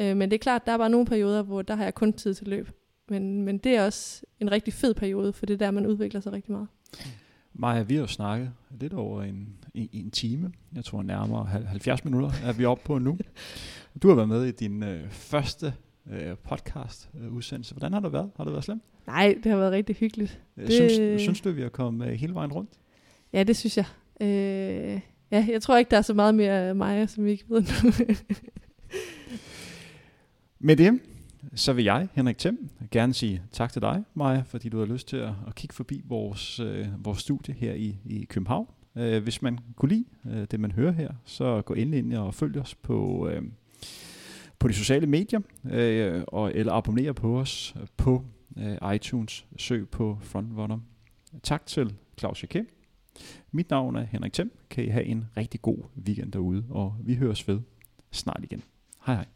Øh, men det er klart, der er bare nogle perioder, hvor der har jeg kun tid til løb. Men, men det er også en rigtig fed periode, for det er der, man udvikler sig rigtig meget. Maja, vi har jo snakket lidt over en, en, en time. Jeg tror nærmere 70 minutter er vi oppe på nu. Du har været med i din øh, første øh, podcast øh, udsendelse. Hvordan har det været? Har det været slemt? Nej, det har været rigtig hyggeligt. Øh, det... Synes, synes du, vi har kommet øh, hele vejen rundt? Ja, det synes jeg. Øh, ja, jeg tror ikke, der er så meget mere Maja, som vi ikke ved nu. Med det, så vil jeg, Henrik Thiem, gerne sige tak til dig, Maja, fordi du har lyst til at, at kigge forbi vores, øh, vores studie her i, i København. Øh, hvis man kunne lide øh, det, man hører her, så gå endelig ind og følg os på, øh, på de sociale medier, øh, og, eller abonner på os på øh, iTunes. Søg på Frontrunner. Tak til Claus Jakem. Mit navn er Henrik Thiem. Kan I have en rigtig god weekend derude, og vi høres ved snart igen. Hej hej.